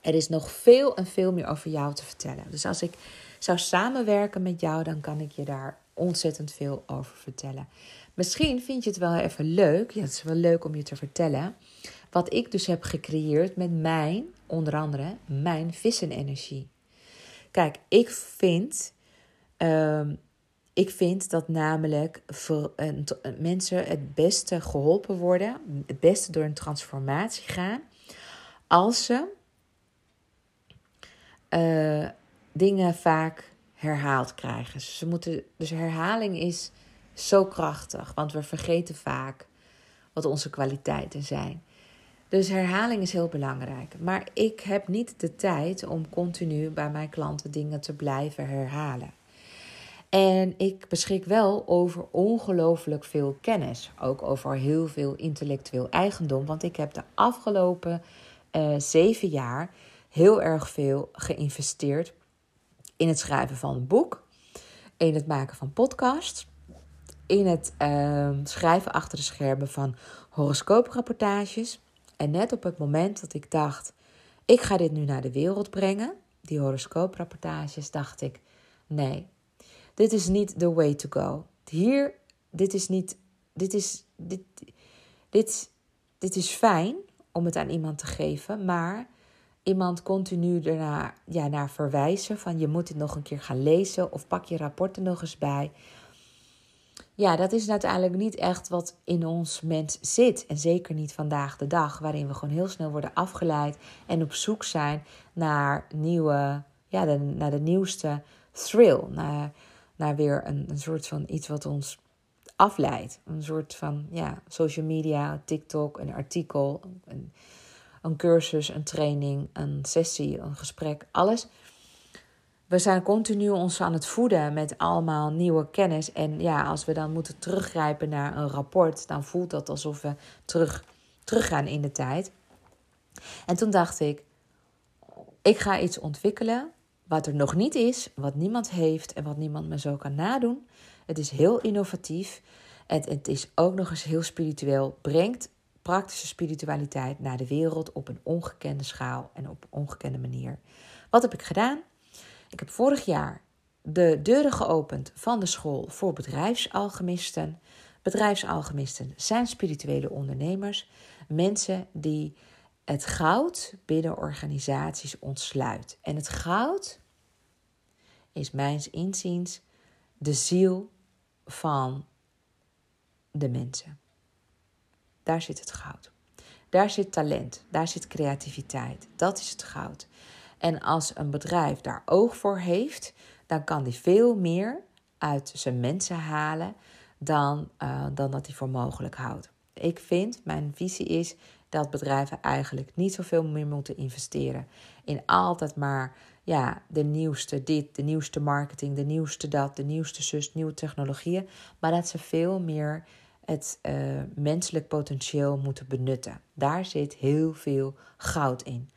Er is nog veel en veel meer over jou te vertellen. Dus als ik zou samenwerken met jou, dan kan ik je daar ontzettend veel over vertellen. Misschien vind je het wel even leuk. Ja, het is wel leuk om je te vertellen. Wat ik dus heb gecreëerd met mijn, onder andere, mijn vissenenergie. Kijk, ik vind, um, ik vind dat namelijk voor, mensen het beste geholpen worden, het beste door een transformatie gaan, als ze uh, dingen vaak herhaald krijgen. ze moeten, dus herhaling is zo krachtig, want we vergeten vaak wat onze kwaliteiten zijn. Dus herhaling is heel belangrijk. Maar ik heb niet de tijd om continu bij mijn klanten dingen te blijven herhalen. En ik beschik wel over ongelooflijk veel kennis. Ook over heel veel intellectueel eigendom. Want ik heb de afgelopen uh, zeven jaar heel erg veel geïnvesteerd in het schrijven van een boek, in het maken van podcasts, in het uh, schrijven achter de schermen van horoscooprapportages. En net op het moment dat ik dacht, ik ga dit nu naar de wereld brengen, die horoscooprapportages, dacht ik, nee, dit is niet the way to go. Hier, dit is niet, dit is, dit, dit, dit is fijn om het aan iemand te geven, maar iemand continu ernaar ja, naar verwijzen van je moet dit nog een keer gaan lezen of pak je rapporten nog eens bij. Ja, dat is uiteindelijk niet echt wat in ons mens zit. En zeker niet vandaag de dag, waarin we gewoon heel snel worden afgeleid en op zoek zijn naar nieuwe, ja, de, naar de nieuwste thrill. Naar, naar weer een, een soort van iets wat ons afleidt. Een soort van ja, social media, TikTok, een artikel, een, een cursus, een training, een sessie, een gesprek, alles. We zijn continu ons aan het voeden met allemaal nieuwe kennis. En ja, als we dan moeten teruggrijpen naar een rapport, dan voelt dat alsof we terug, teruggaan in de tijd. En toen dacht ik, ik ga iets ontwikkelen wat er nog niet is, wat niemand heeft en wat niemand me zo kan nadoen. Het is heel innovatief. Het, het is ook nog eens heel spiritueel. Brengt praktische spiritualiteit naar de wereld op een ongekende schaal en op een ongekende manier. Wat heb ik gedaan? Ik heb vorig jaar de deuren geopend van de school voor bedrijfsalchemisten. Bedrijfsalchemisten zijn spirituele ondernemers, mensen die het goud binnen organisaties ontsluit. En het goud is mijns inziens de ziel van de mensen. Daar zit het goud. Daar zit talent, daar zit creativiteit. Dat is het goud. En als een bedrijf daar oog voor heeft, dan kan die veel meer uit zijn mensen halen dan, uh, dan dat hij voor mogelijk houdt. Ik vind, mijn visie is dat bedrijven eigenlijk niet zoveel meer moeten investeren in altijd maar ja, de nieuwste dit, de nieuwste marketing, de nieuwste dat, de nieuwste zus, nieuwe technologieën, maar dat ze veel meer het uh, menselijk potentieel moeten benutten. Daar zit heel veel goud in.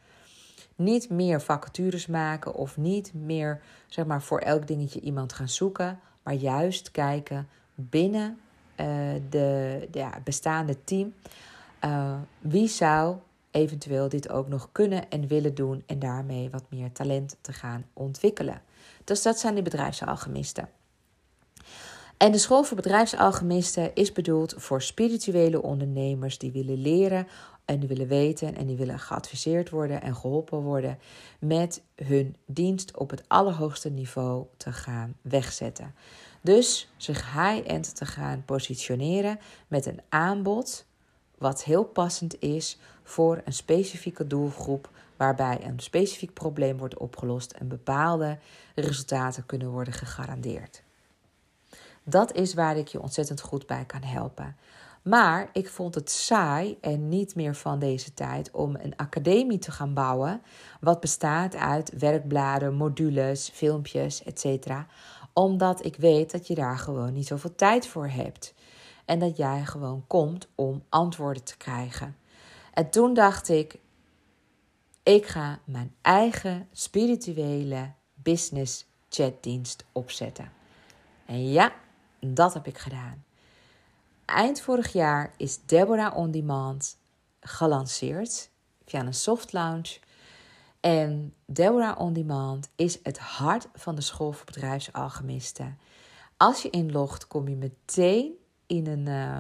Niet meer vacatures maken of niet meer zeg maar, voor elk dingetje iemand gaan zoeken, maar juist kijken binnen uh, de, ja, bestaande team. Uh, wie zou eventueel dit ook nog kunnen en willen doen en daarmee wat meer talent te gaan ontwikkelen? Dus dat zijn die bedrijfsalchemisten. En de school voor bedrijfsalchemisten is bedoeld voor spirituele ondernemers die willen leren en die willen weten en die willen geadviseerd worden en geholpen worden met hun dienst op het allerhoogste niveau te gaan wegzetten. Dus zich high-end te gaan positioneren met een aanbod wat heel passend is voor een specifieke doelgroep waarbij een specifiek probleem wordt opgelost en bepaalde resultaten kunnen worden gegarandeerd. Dat is waar ik je ontzettend goed bij kan helpen. Maar ik vond het saai en niet meer van deze tijd om een academie te gaan bouwen, wat bestaat uit werkbladen, modules, filmpjes, etc. Omdat ik weet dat je daar gewoon niet zoveel tijd voor hebt. En dat jij gewoon komt om antwoorden te krijgen. En toen dacht ik, ik ga mijn eigen spirituele business chatdienst opzetten. En ja, dat heb ik gedaan. Eind vorig jaar is Deborah On Demand gelanceerd via een soft launch. En Deborah On Demand is het hart van de school voor bedrijfsalchemisten. Als je inlogt, kom je meteen in een, uh,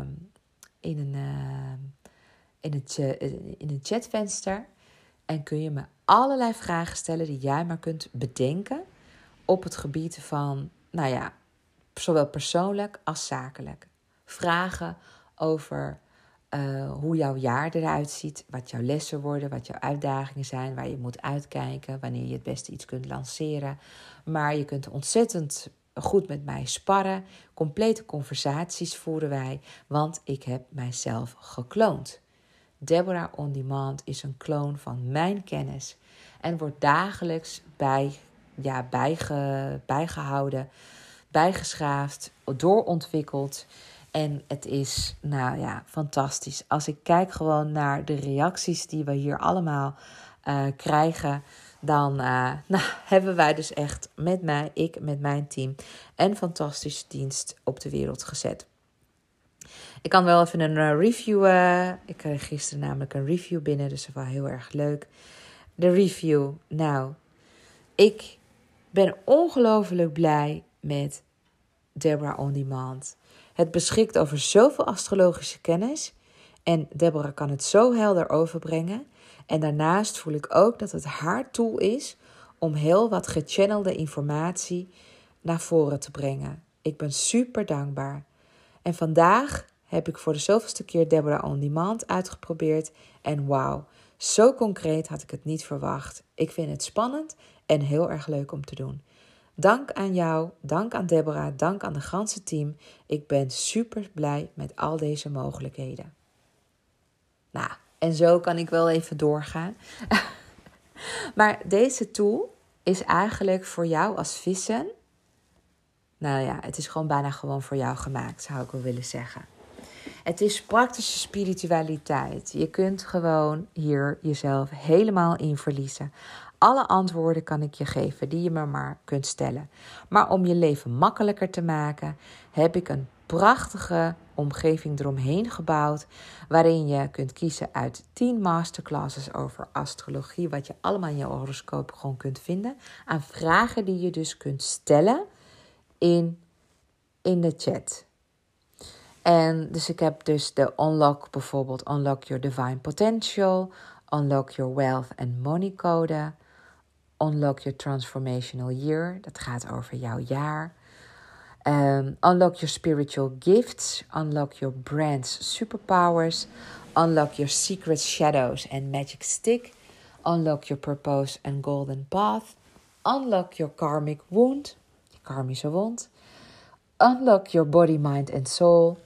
in een, uh, in het, uh, in een chatvenster. En kun je me allerlei vragen stellen die jij maar kunt bedenken op het gebied van, nou ja, zowel persoonlijk als zakelijk. Vragen over uh, hoe jouw jaar eruit ziet, wat jouw lessen worden, wat jouw uitdagingen zijn, waar je moet uitkijken, wanneer je het beste iets kunt lanceren. Maar je kunt ontzettend goed met mij sparren. Complete conversaties voeren wij, want ik heb mijzelf gekloond. Deborah On Demand is een kloon van mijn kennis en wordt dagelijks bij, ja, bijge, bijgehouden, bijgeschaafd, doorontwikkeld. En het is, nou ja, fantastisch. Als ik kijk gewoon naar de reacties die we hier allemaal uh, krijgen, dan uh, nou, hebben wij dus echt met mij, ik met mijn team, een fantastische dienst op de wereld gezet. Ik kan wel even een uh, review. Ik kreeg gisteren namelijk een review binnen, dus dat was heel erg leuk. De review. Nou, ik ben ongelooflijk blij met Deborah On Demand. Het beschikt over zoveel astrologische kennis. En Deborah kan het zo helder overbrengen. En daarnaast voel ik ook dat het haar tool is om heel wat gechannelde informatie naar voren te brengen. Ik ben super dankbaar. En vandaag heb ik voor de zoveelste keer Deborah On Demand uitgeprobeerd. En wauw, zo concreet had ik het niet verwacht. Ik vind het spannend en heel erg leuk om te doen. Dank aan jou, dank aan Deborah, dank aan het ganse team. Ik ben super blij met al deze mogelijkheden. Nou, en zo kan ik wel even doorgaan. maar deze tool is eigenlijk voor jou als vissen. Nou ja, het is gewoon bijna gewoon voor jou gemaakt, zou ik wel willen zeggen. Het is praktische spiritualiteit. Je kunt gewoon hier jezelf helemaal in verliezen. Alle antwoorden kan ik je geven die je me maar kunt stellen. Maar om je leven makkelijker te maken, heb ik een prachtige omgeving eromheen gebouwd. Waarin je kunt kiezen uit 10 masterclasses over astrologie. Wat je allemaal in je horoscoop gewoon kunt vinden. Aan vragen die je dus kunt stellen in, in de chat. En dus ik heb dus de unlock bijvoorbeeld unlock your divine potential, unlock your wealth and money code, unlock your transformational year, dat gaat over jouw jaar. Um, unlock your spiritual gifts, unlock your brand's superpowers, unlock your secret shadows and magic stick, unlock your purpose and golden path, unlock your karmic wound, karmische wond, unlock your body, mind and soul,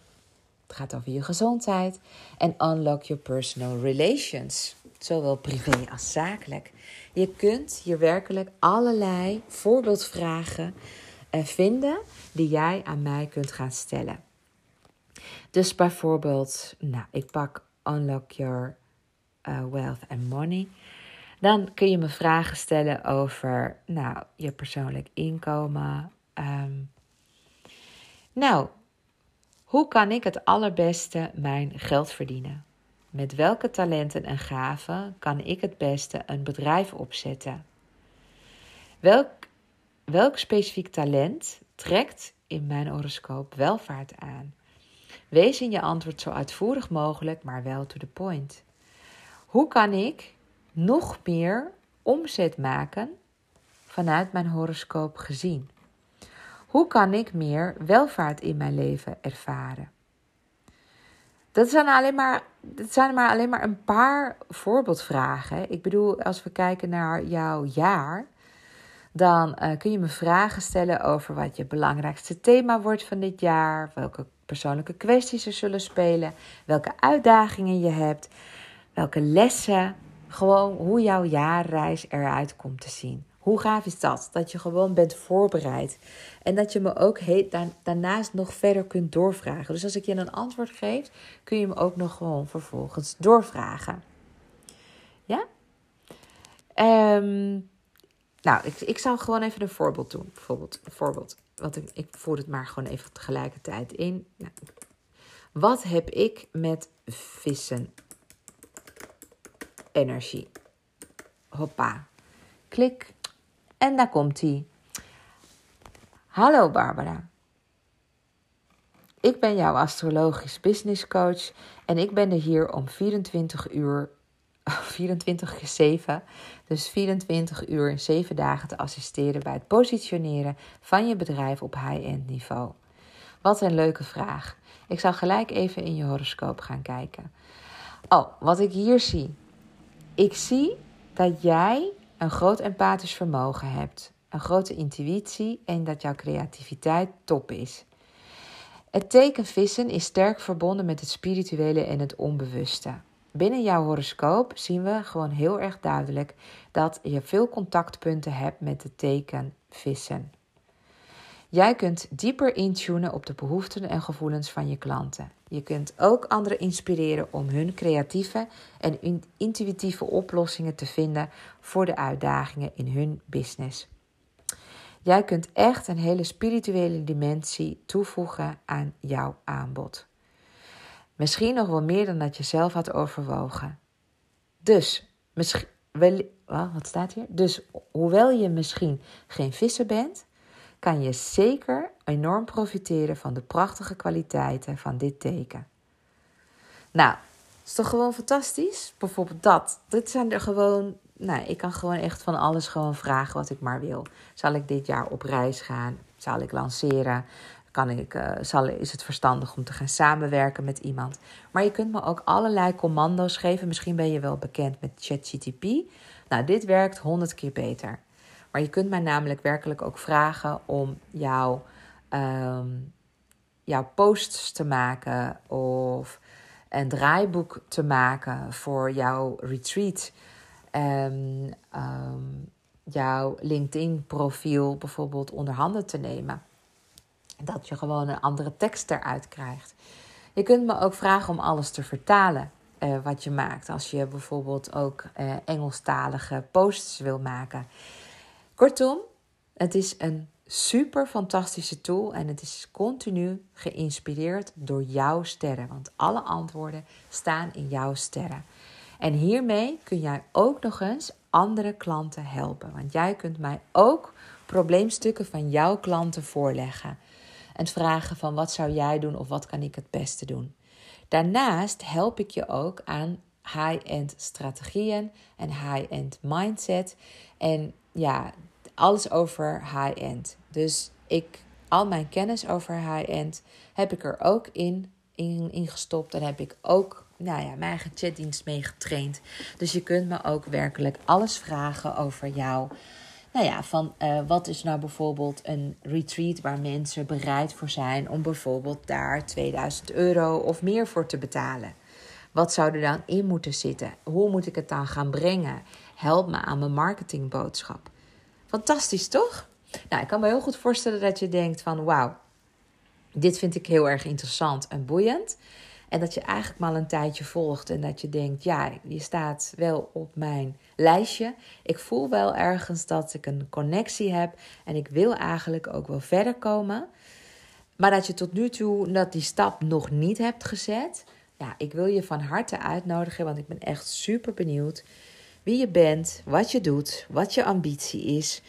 het gaat over je gezondheid. En unlock your personal relations. Zowel privé als zakelijk. Je kunt hier werkelijk allerlei voorbeeldvragen uh, vinden die jij aan mij kunt gaan stellen. Dus bijvoorbeeld, nou, ik pak Unlock Your uh, Wealth and Money. Dan kun je me vragen stellen over nou, je persoonlijk inkomen. Um, nou, hoe kan ik het allerbeste mijn geld verdienen? Met welke talenten en gaven kan ik het beste een bedrijf opzetten? Welk, welk specifiek talent trekt in mijn horoscoop welvaart aan? Wees in je antwoord zo uitvoerig mogelijk, maar wel to the point. Hoe kan ik nog meer omzet maken vanuit mijn horoscoop gezien? Hoe kan ik meer welvaart in mijn leven ervaren? Dat zijn, alleen maar, dat zijn maar alleen maar een paar voorbeeldvragen. Ik bedoel, als we kijken naar jouw jaar, dan uh, kun je me vragen stellen over wat je belangrijkste thema wordt van dit jaar, welke persoonlijke kwesties er zullen spelen, welke uitdagingen je hebt, welke lessen, gewoon hoe jouw jaarreis eruit komt te zien. Hoe gaaf is dat? Dat je gewoon bent voorbereid. En dat je me ook daarnaast nog verder kunt doorvragen. Dus als ik je een antwoord geef, kun je me ook nog gewoon vervolgens doorvragen. Ja? Um, nou, ik, ik zal gewoon even een voorbeeld doen. Bijvoorbeeld, een voorbeeld. Want ik, ik voer het maar gewoon even tegelijkertijd in. Nou, wat heb ik met vissen? Energie. Hoppa. Klik. En daar komt hij. Hallo Barbara. Ik ben jouw astrologisch business coach en ik ben er hier om 24 uur, 24 7, dus 24 uur in 7 dagen te assisteren bij het positioneren van je bedrijf op high-end niveau. Wat een leuke vraag. Ik zal gelijk even in je horoscoop gaan kijken. Oh, wat ik hier zie. Ik zie dat jij een groot empathisch vermogen hebt. een grote intuïtie en dat jouw creativiteit top is. Het teken vissen is sterk verbonden met het spirituele en het onbewuste. Binnen jouw horoscoop zien we gewoon heel erg duidelijk dat je veel contactpunten hebt met het teken vissen. Jij kunt dieper intunen op de behoeften en gevoelens van je klanten. Je kunt ook anderen inspireren om hun creatieve en intuïtieve oplossingen te vinden voor de uitdagingen in hun business. Jij kunt echt een hele spirituele dimensie toevoegen aan jouw aanbod. Misschien nog wel meer dan dat je zelf had overwogen. Dus, misschien, wat staat hier? Dus, hoewel je misschien geen visser bent, kan je zeker enorm profiteren van de prachtige kwaliteiten van dit teken. Nou, is toch gewoon fantastisch? Bijvoorbeeld dat. Dit zijn er gewoon. Nou, ik kan gewoon echt van alles gewoon vragen wat ik maar wil. Zal ik dit jaar op reis gaan? Zal ik lanceren? Kan ik, uh, zal, is het verstandig om te gaan samenwerken met iemand? Maar je kunt me ook allerlei commando's geven. Misschien ben je wel bekend met ChatGTP. Nou, dit werkt honderd keer beter. Maar je kunt mij namelijk werkelijk ook vragen om jouw, ehm, jouw posts te maken of een draaiboek te maken voor jouw retreat. En ehm, jouw LinkedIn-profiel bijvoorbeeld onder handen te nemen. Dat je gewoon een andere tekst eruit krijgt. Je kunt me ook vragen om alles te vertalen. Uh, wat je maakt. Als je bijvoorbeeld ook uh, Engelstalige posts wil maken. Kortom, het is een super fantastische tool en het is continu geïnspireerd door jouw sterren. Want alle antwoorden staan in jouw sterren. En hiermee kun jij ook nog eens andere klanten helpen. Want jij kunt mij ook probleemstukken van jouw klanten voorleggen. En vragen van wat zou jij doen of wat kan ik het beste doen. Daarnaast help ik je ook aan high-end strategieën en high-end mindset. En ja, alles over high-end. Dus ik, al mijn kennis over high-end heb ik er ook in, in, in gestopt. En heb ik ook nou ja, mijn eigen chatdienst mee getraind. Dus je kunt me ook werkelijk alles vragen over jou. Nou ja, van uh, wat is nou bijvoorbeeld een retreat waar mensen bereid voor zijn om bijvoorbeeld daar 2000 euro of meer voor te betalen? Wat zou er dan in moeten zitten? Hoe moet ik het dan gaan brengen? Help me aan mijn marketingboodschap. Fantastisch, toch? Nou, ik kan me heel goed voorstellen dat je denkt van wauw, dit vind ik heel erg interessant en boeiend. En dat je eigenlijk maar een tijdje volgt en dat je denkt, ja, je staat wel op mijn lijstje. Ik voel wel ergens dat ik een connectie heb en ik wil eigenlijk ook wel verder komen. Maar dat je tot nu toe dat die stap nog niet hebt gezet. Ja, ik wil je van harte uitnodigen, want ik ben echt super benieuwd wie je bent, wat je doet, wat je ambitie is,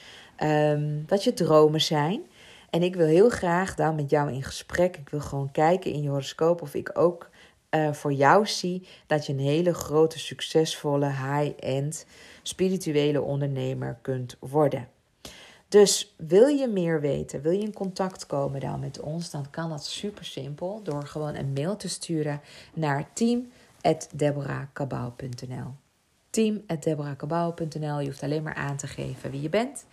um, wat je dromen zijn. En ik wil heel graag dan met jou in gesprek. Ik wil gewoon kijken in je horoscoop of ik ook uh, voor jou zie dat je een hele grote, succesvolle, high-end spirituele ondernemer kunt worden. Dus wil je meer weten, wil je in contact komen dan met ons, dan kan dat super simpel door gewoon een mail te sturen naar team@deborahkabau.nl team.deborahkabau.nl. Je hoeft alleen maar aan te geven wie je bent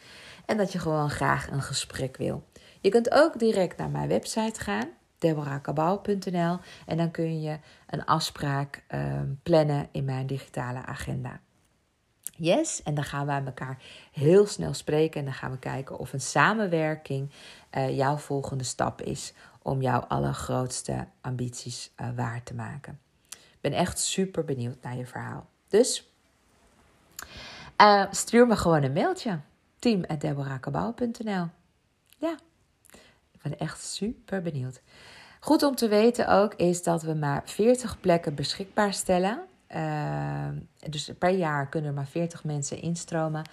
en dat je gewoon graag een gesprek wil. Je kunt ook direct naar mijn website gaan, deborahkabau.nl. En dan kun je een afspraak uh, plannen in mijn digitale agenda. Yes, en dan gaan wij elkaar heel snel spreken en dan gaan we kijken of een samenwerking uh, jouw volgende stap is om jouw allergrootste ambities uh, waar te maken. Ik ben echt super benieuwd naar je verhaal. Dus uh, stuur me gewoon een mailtje. team.deborahkabau.nl Ja, ik ben echt super benieuwd. Goed om te weten ook is dat we maar 40 plekken beschikbaar stellen. Uh, dus per jaar kunnen er maar 40 mensen instromen.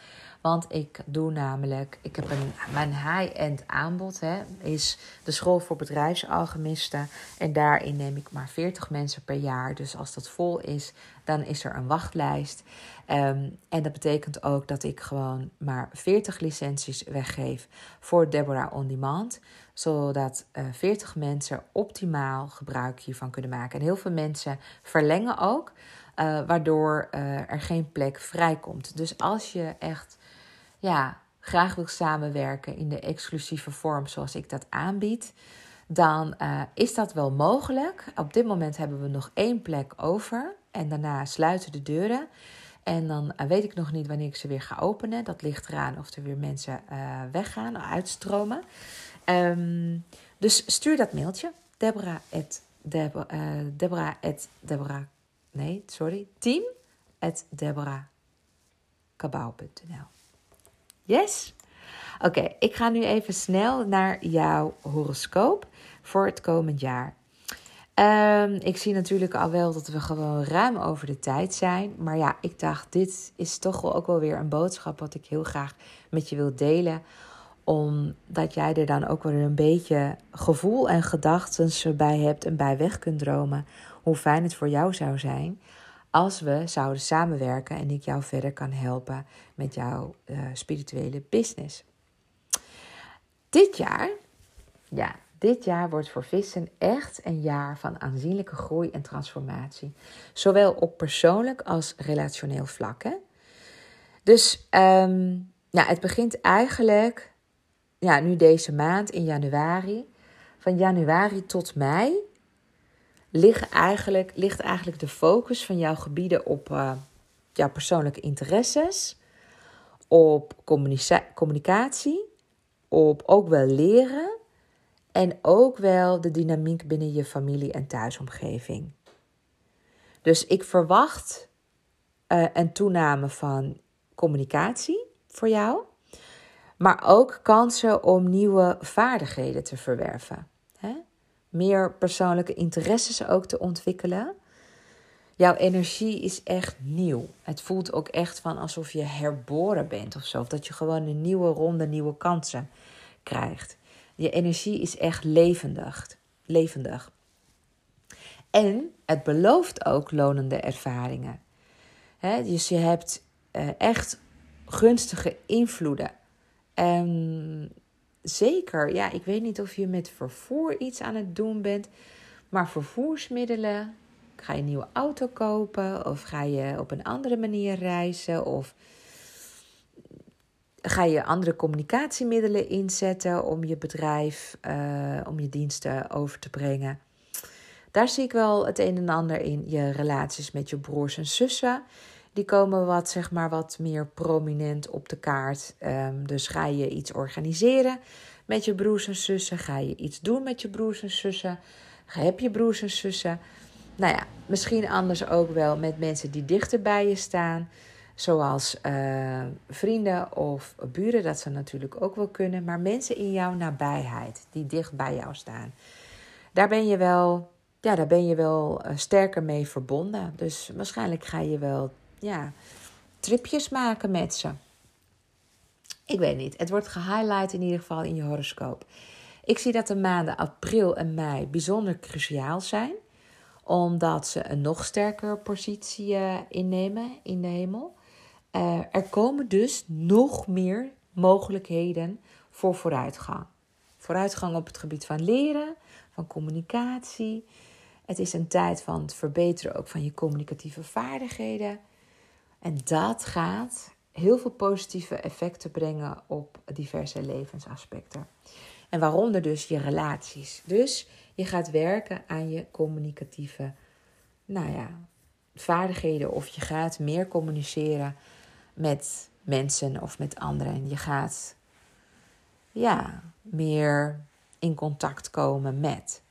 Want ik doe namelijk, ik heb een, mijn high-end aanbod, hè, is de school voor bedrijfsalchemisten. En daarin neem ik maar 40 mensen per jaar. Dus als dat vol is, dan is er een wachtlijst. Um, en dat betekent ook dat ik gewoon maar 40 licenties weggeef voor Deborah On Demand. Zodat uh, eh, 40 mensen optimaal gebruik hiervan kunnen maken. En heel veel mensen verlengen ook. Uh, waardoor uh, er geen plek vrijkomt. Dus als je echt ja, graag wil samenwerken in de exclusieve vorm zoals ik dat aanbied, dan uh, is dat wel mogelijk. Op dit moment hebben we nog één plek over en daarna sluiten de deuren. En dan weet ik nog niet wanneer ik ze weer ga openen. Dat ligt eraan of er weer mensen weggaan, uitstromen. Um, dus stuur dat mailtje. Deborah at Deborah, Deborah nee, sorry, team at. Yes? Oké, ik ga nu even snel naar jouw horoscoop voor het komend jaar. Um, ik zie natuurlijk al wel dat we gewoon ruim over de tijd zijn. Maar ja, ik dacht, dit is toch wel ook wel weer een boodschap wat ik heel graag met je wil delen omdat jij er dan ook weer een beetje gevoel en gedachten bij hebt en bij weg kunt dromen. Hoe fijn het voor jou zou zijn als we zouden samenwerken en ik jou verder kan helpen met jouw uh, spirituele business. Dit jaar, ja, dit jaar wordt voor vissen echt een jaar van aanzienlijke groei en transformatie. Zowel op persoonlijk als relationeel vlak. Hè? Dus um, ja, het begint eigenlijk ja, nu deze maand in januari. Van januari tot mei ligt eigenlijk, ligt eigenlijk de focus van jouw gebieden op uh, jouw persoonlijke interesses, op communicatie, op ook wel leren en ook wel de dynamiek binnen je familie en thuisomgeving. Dus ik verwacht uh, een toename van communicatie voor jou maar ook kansen om nieuwe vaardigheden te verwerven. Hè? Meer persoonlijke interesses ook te ontwikkelen. Jouw energie is echt nieuw. Het voelt ook echt van alsof je herboren bent of zo. Of dat je gewoon een nieuwe ronde, nieuwe kansen krijgt. Je energie is echt levendig. levendig. En het belooft ook lonende ervaringen. dus je hebt uh, echt gunstige invloeden en zeker, ja, ik weet niet of je met vervoer iets aan het doen bent, maar vervoersmiddelen. Ga je een nieuwe auto kopen of ga je op een andere manier reizen of ga je andere communicatiemiddelen inzetten om je bedrijf, uh, om je diensten over te brengen. Daar zie ik wel het een en ander in. Je relaties met je broers en zussen die komen wat, zeg maar, wat meer prominent op de kaart. Um, dus ga je iets organiseren met je broers en zussen? Ga je iets doen met je broers en zussen? Heb je broers en zussen? Nou ja, misschien anders ook wel met mensen die dichter bij je staan. Zoals uh, vrienden of buren, dat ze natuurlijk ook wel kunnen. Maar mensen in jouw nabijheid, die dicht bij jou staan. Daar ben je wel, ja, daar ben je wel uh, sterker mee verbonden. Dus waarschijnlijk ga je wel ja, tripjes maken met ze. Ik weet niet. Het wordt gehighlight in ieder geval in je horoscoop. Ik zie dat de maanden april en mei bijzonder cruciaal zijn, omdat ze een nog sterkere positie uh, innemen in de hemel. Uh, er komen dus nog meer mogelijkheden voor vooruitgang. Vooruitgang op het gebied van leren, van communicatie. Het is een tijd van het verbeteren ook van je communicatieve vaardigheden. En dat gaat heel veel positieve effecten brengen op diverse levensaspecten. En waaronder dus je relaties. Dus je gaat werken aan je communicatieve nou ja, vaardigheden. Of je gaat meer communiceren met mensen of met anderen. Je gaat ja, meer in contact komen met.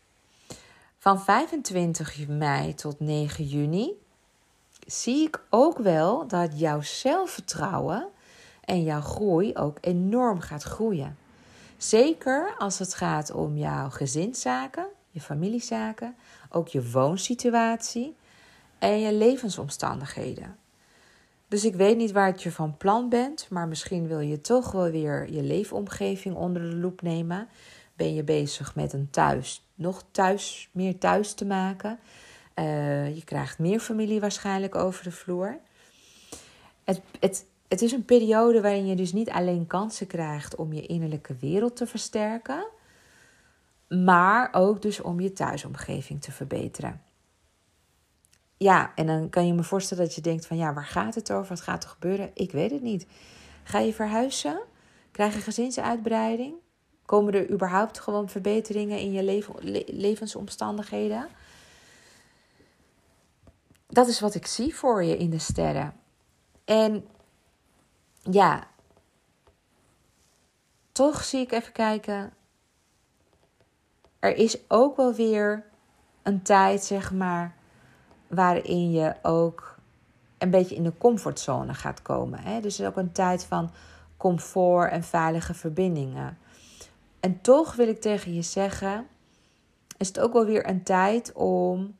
Van 25 mei tot 9 juni zie ik ook wel dat jouw zelfvertrouwen en jouw groei ook enorm gaat groeien. Zeker als het gaat om jouw gezinszaken, je familiezaken, ook je woonsituatie en je levensomstandigheden. Dus ik weet niet waar je van plan bent, maar misschien wil je toch wel weer je leefomgeving onder de loep nemen. Ben je bezig met een thuis, nog thuis, meer thuis te maken? Uh, je krijgt meer familie waarschijnlijk over de vloer. Het, het, het is een periode waarin je dus niet alleen kansen krijgt om je innerlijke wereld te versterken, maar ook dus om je thuisomgeving te verbeteren. Ja, en dan kan je me voorstellen dat je denkt van ja, waar gaat het over? Wat gaat er gebeuren? Ik weet het niet. Ga je verhuizen? Krijg je gezinsuitbreiding? Komen er überhaupt gewoon verbeteringen in je leven, levensomstandigheden? Dat is wat ik zie voor je in de sterren. En ja, toch zie ik even kijken. Er is ook wel weer een tijd, zeg maar, waarin je ook een beetje in de comfortzone gaat komen. Hè? Dus is ook een tijd van comfort en veilige verbindingen. En toch wil ik tegen je zeggen, is het ook wel weer een tijd om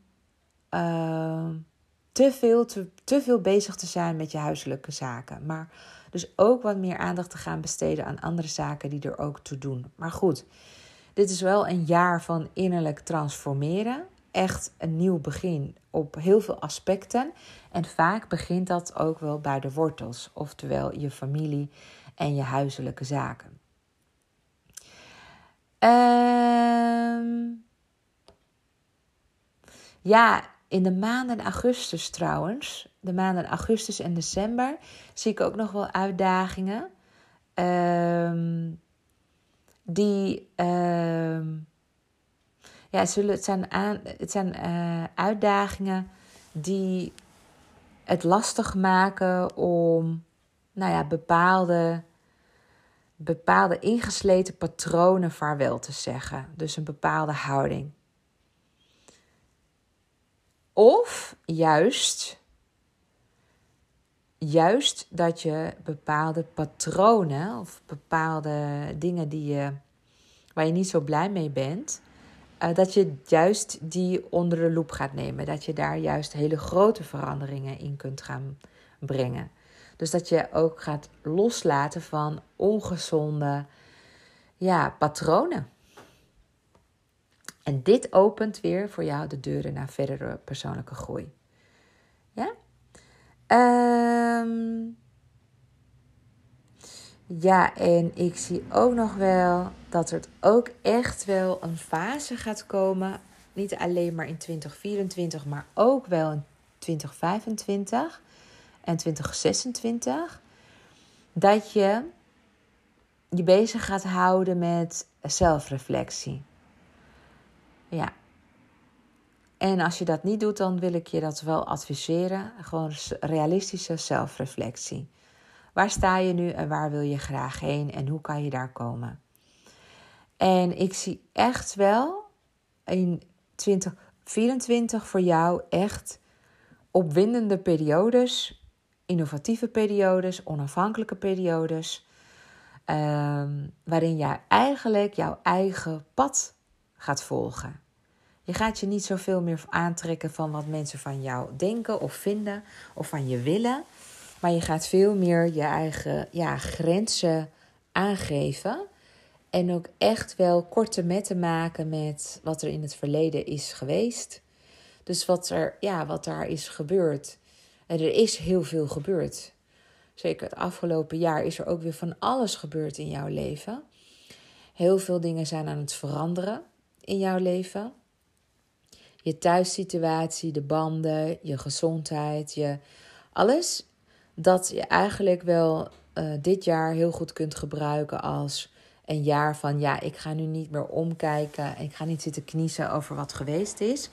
uh, te, veel, te, te veel bezig te zijn met je huiselijke zaken. Maar dus ook wat meer aandacht te gaan besteden aan andere zaken die er ook toe doen. Maar goed, dit is wel een jaar van innerlijk transformeren. Echt een nieuw begin op heel veel aspecten. En vaak begint dat ook wel bij de wortels, oftewel je familie en je huiselijke zaken. Ehm, ja, in de maanden augustus trouwens, de maanden augustus en december, zie ik ook nog wel uitdagingen. Ehm, die, ehm, ja, zullen, het zijn, aan, het zijn uh, uitdagingen die het lastig maken om, nou ja, bepaalde, bepaalde ingesleten patronen vaarwel te zeggen. Dus een bepaalde houding. Of juist, juist dat je bepaalde patronen of bepaalde dingen die je, waar je niet zo blij mee bent, uh, dat je juist die onder de loep gaat nemen. Dat je daar juist hele grote veranderingen in kunt gaan brengen. Dus dat je ook gaat loslaten van ongezonde ja, patronen. En dit opent weer voor jou de deuren naar verdere persoonlijke groei. Ja? Um, ja, en ik zie ook nog wel dat er ook echt wel een fase gaat komen. Niet alleen maar in 2024, maar ook wel in 2025 en 2026. Dat je je bezig gaat houden met zelfreflectie. Ja. En als je dat niet doet, dan wil ik je dat wel adviseren. Gewoon realistische zelfreflectie. Waar sta je nu en waar wil je graag heen en hoe kan je daar komen? En ik zie echt wel in 2024 voor jou echt opwindende periodes, innovatieve periodes, onafhankelijke periodes, um, waarin jij eigenlijk jouw eigen pad gaat volgen. Je gaat je niet zoveel meer aantrekken van wat mensen van jou denken of vinden of van je willen. Maar je gaat veel meer je eigen ja, grenzen aangeven. En ook echt wel korte metten maken met wat er in het verleden is geweest. Dus wat er, ja, wat daar is gebeurd. En er is heel veel gebeurd. Zeker het afgelopen jaar is er ook weer van alles gebeurd in jouw leven. Heel veel dingen zijn aan het veranderen in jouw leven. Je thuissituatie, de banden, je gezondheid, je alles dat je eigenlijk wel uh, dit jaar heel goed kunt gebruiken als een jaar van ja, ik ga nu niet meer omkijken en ik ga niet zitten kniezen over wat geweest is.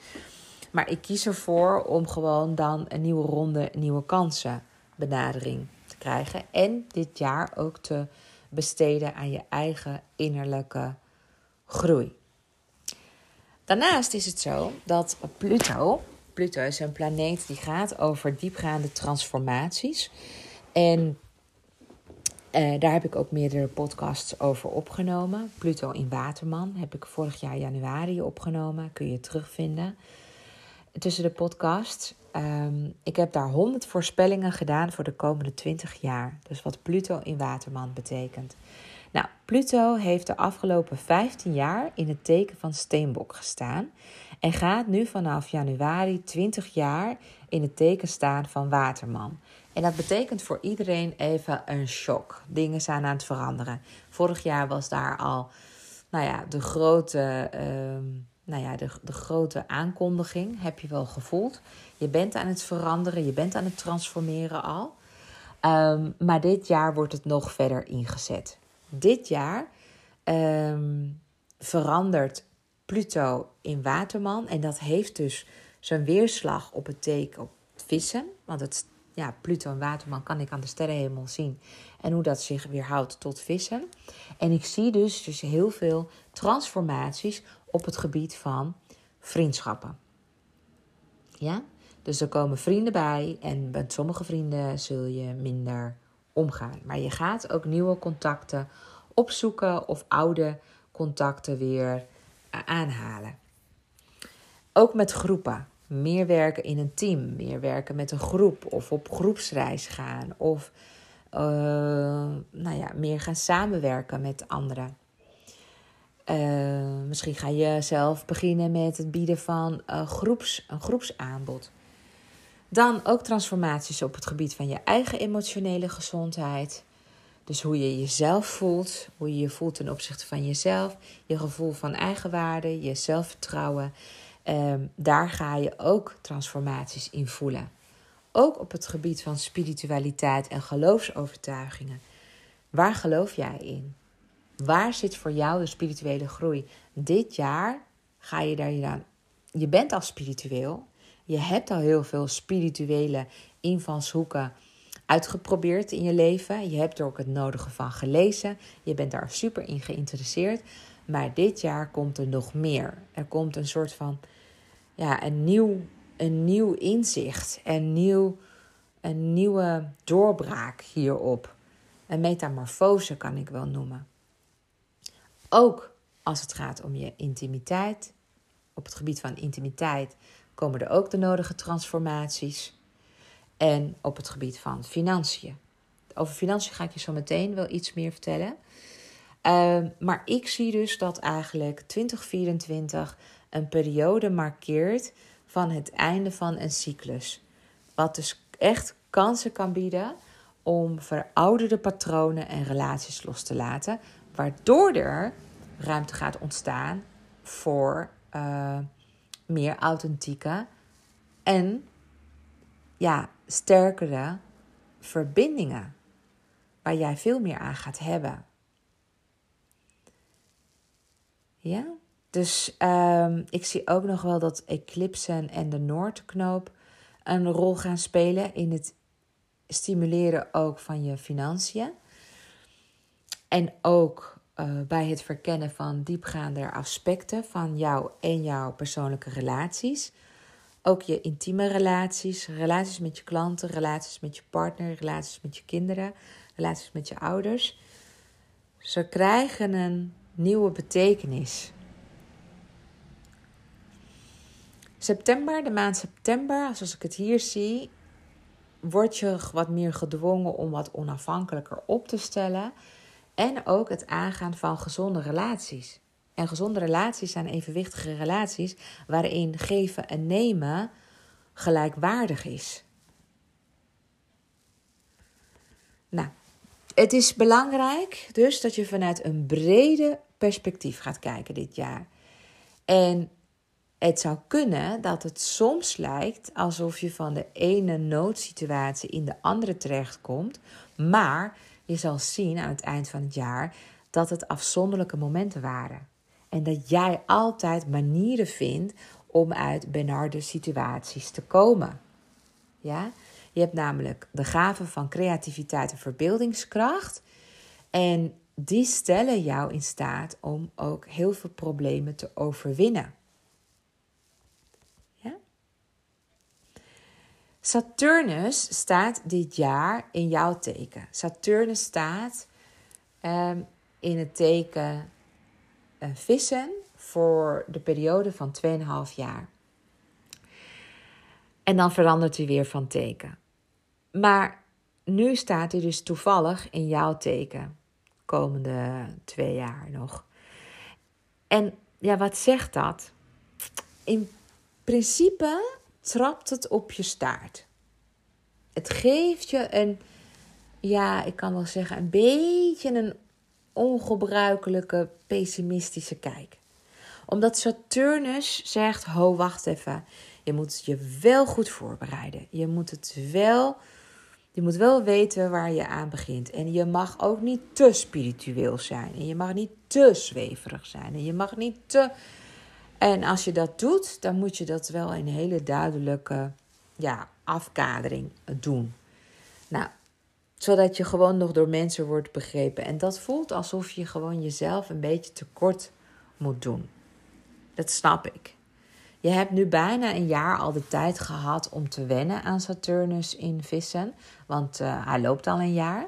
Maar ik kies ervoor om gewoon dan een nieuwe ronde, nieuwe kansen benadering te krijgen. En dit jaar ook te besteden aan je eigen innerlijke groei. Daarnaast is het zo dat Pluto, Pluto is een planeet die gaat over diepgaande transformaties. En uh, daar heb ik ook meerdere podcasts over opgenomen. Pluto in Waterman heb ik vorig jaar januari opgenomen. Kun je terugvinden tussen de podcasts. Um, ik heb daar 100 voorspellingen gedaan voor de komende 20 jaar. Dus wat Pluto in Waterman betekent. Pluto heeft de afgelopen 15 jaar in het teken van Steenbok gestaan en gaat nu vanaf januari 20 jaar in het teken staan van Waterman. En dat betekent voor iedereen even een shock. Dingen zijn aan het veranderen. Vorig jaar was daar al nou ja, de, grote, uh, nou ja, de, de grote aankondiging, heb je wel gevoeld. Je bent aan het veranderen, je bent aan het transformeren al. Um, maar dit jaar wordt het nog verder ingezet. Dit jaar ehm, verandert Pluto in Waterman. En dat heeft dus zijn weerslag op het teken op vissen. Want het, ja, Pluto en Waterman kan ik aan de sterrenhemel zien. En hoe dat zich weerhoudt tot vissen. En ik zie dus, dus heel veel transformaties op het gebied van vriendschappen. Ja? Dus er komen vrienden bij en met sommige vrienden zul je minder omgaan. Maar je gaat ook nieuwe contacten opzoeken of oude contacten weer eh, aanhalen. Ook met groepen. Meer werken in een team, meer werken met een groep of op groepsreis gaan of uh, nou ja, meer gaan samenwerken met anderen. Uh, misschien ga je zelf beginnen met het bieden van groeps, een groepsaanbod. Dan ook transformaties op het gebied van je eigen emotionele gezondheid. Dus hoe je jezelf voelt, hoe je je voelt ten opzichte van jezelf, je gevoel van eigenwaarde, je zelfvertrouwen. Um, daar ga je ook transformaties in voelen. Ook op het gebied van spiritualiteit en geloofsovertuigingen. Waar geloof jij in? Waar zit voor jou de spirituele groei? Dit jaar ga je daar dan. Je bent al spiritueel. Je hebt al heel veel spirituele invalshoeken uitgeprobeerd in je leven. Je hebt er ook het nodige van gelezen. Je bent daar super in geïnteresseerd. Maar dit jaar komt er nog meer. Er komt een soort van ja, een, nieuw, een nieuw inzicht. Een, nieuw, een nieuwe doorbraak hierop. Een metamorfose kan ik wel noemen. Ook als het gaat om je intimiteit. Op het gebied van intimiteit komen er ook de nodige transformaties. En op het gebied van financiën. Over financiën ga ik je zo meteen wel iets meer vertellen. Uh, maar ik zie dus dat eigenlijk 2024 een periode markeert van het einde van een cyclus. Wat dus echt kansen kan bieden om verouderde patronen en relaties los te laten, waardoor er ruimte gaat ontstaan voor uh, meer authentieke en ja, sterkere verbindingen. Waar jij veel meer aan gaat hebben. Ja, dus um, ik zie ook nog wel dat eclipsen en de Noordknoop een rol gaan spelen in het stimuleren ook van je financiën. En ook uh, bij het verkennen van diepgaande aspecten van jou en jouw persoonlijke relaties. Ook je intieme relaties, relaties met je klanten, relaties met je partner, relaties met je kinderen, relaties met je ouders. Ze krijgen een nieuwe betekenis. September, de maand september, zoals ik het hier zie, word je wat meer gedwongen om wat onafhankelijker op te stellen. En ook het aangaan van gezonde relaties. En gezonde relaties zijn evenwichtige relaties waarin geven en nemen gelijkwaardig is. Nou, het is belangrijk dus dat je vanuit een brede perspectief gaat kijken dit jaar. En het zou kunnen dat het soms lijkt alsof je van de ene noodsituatie in de andere terechtkomt, maar je zal zien aan het eind van het jaar dat het afzonderlijke momenten waren. En dat jij altijd manieren vindt om uit benarde situaties te komen. Ja? Je hebt namelijk de gave van creativiteit en verbeeldingskracht. En die stellen jou in staat om ook heel veel problemen te overwinnen. Saturnus staat dit jaar in jouw teken. Saturnus staat um, in het teken uh, vissen voor de periode van 2,5 jaar. En dan verandert hij weer van teken. Maar nu staat hij dus toevallig in jouw teken. Komende twee jaar nog. En ja, wat zegt dat? In principe trapt het op je staart. Het geeft je een, ja, ik kan wel zeggen, een beetje een ongebruikelijke pessimistische kijk. Omdat Saturnus zegt: Ho, wacht even. Je moet je wel goed voorbereiden. Je moet het wel Je moet wel weten waar je aan begint. En je mag ook niet te spiritueel zijn. En je mag niet te zweverig zijn. En je mag niet te. En als je dat doet, dan moet je dat wel in hele duidelijke ja, afkadering doen. Nou, zodat je gewoon nog door mensen wordt begrepen. En dat voelt alsof je gewoon jezelf een beetje tekort moet doen. Dat snap ik. Je hebt nu bijna een jaar al de tijd gehad om te wennen aan Saturnus in vissen. Want uh, hij loopt al een jaar.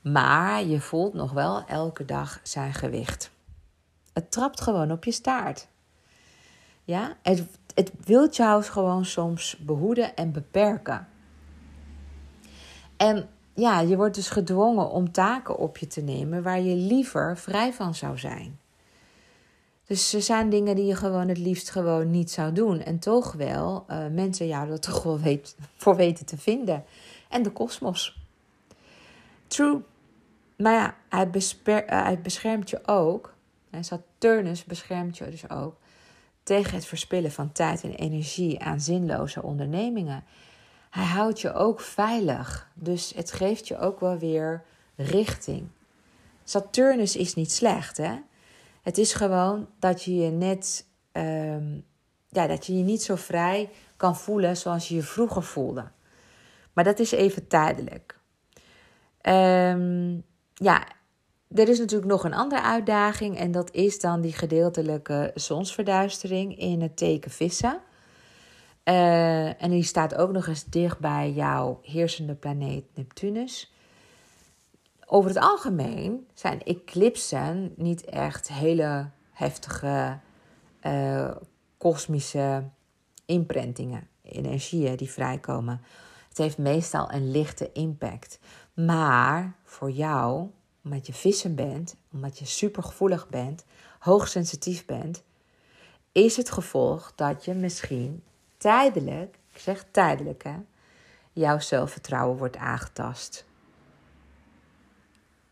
Maar je voelt nog wel elke dag zijn gewicht. Het trapt gewoon op je staart. Ja, het, het wil jou gewoon soms behoeden en beperken. En ja, je wordt dus gedwongen om taken op je te nemen waar je liever vrij van zou zijn. Dus er zijn dingen die je gewoon het liefst gewoon niet zou doen. En toch wel uh, mensen jou er toch wel weet, voor weten te vinden. En de kosmos. True. Maar ja, hij, hij beschermt je ook. En Saturnus beschermt je dus ook tegen het verspillen van tijd en energie aan zinloze ondernemingen. Hij houdt je ook veilig. Dus het geeft je ook wel weer richting. Saturnus is niet slecht, hè? Het is gewoon dat je je net, ehm, ja, dat je je niet zo vrij kan voelen zoals je je vroeger voelde. Maar dat is even tijdelijk. Um, ja, er is natuurlijk nog een andere uitdaging en dat is dan die gedeeltelijke zonsverduistering in het teken vissen. Uh, en die staat ook nog eens dicht bij jouw heersende planeet Neptunus over het algemeen zijn eclipsen niet echt hele heftige uh, kosmische imprintingen, energieën die vrijkomen. Het heeft meestal een lichte impact. Maar voor jou, omdat je vissen bent, omdat je supergevoelig bent, hoogsensitief bent, is het gevolg dat je misschien tijdelijk, ik zeg tijdelijk hè, jouw zelfvertrouwen wordt aangetast.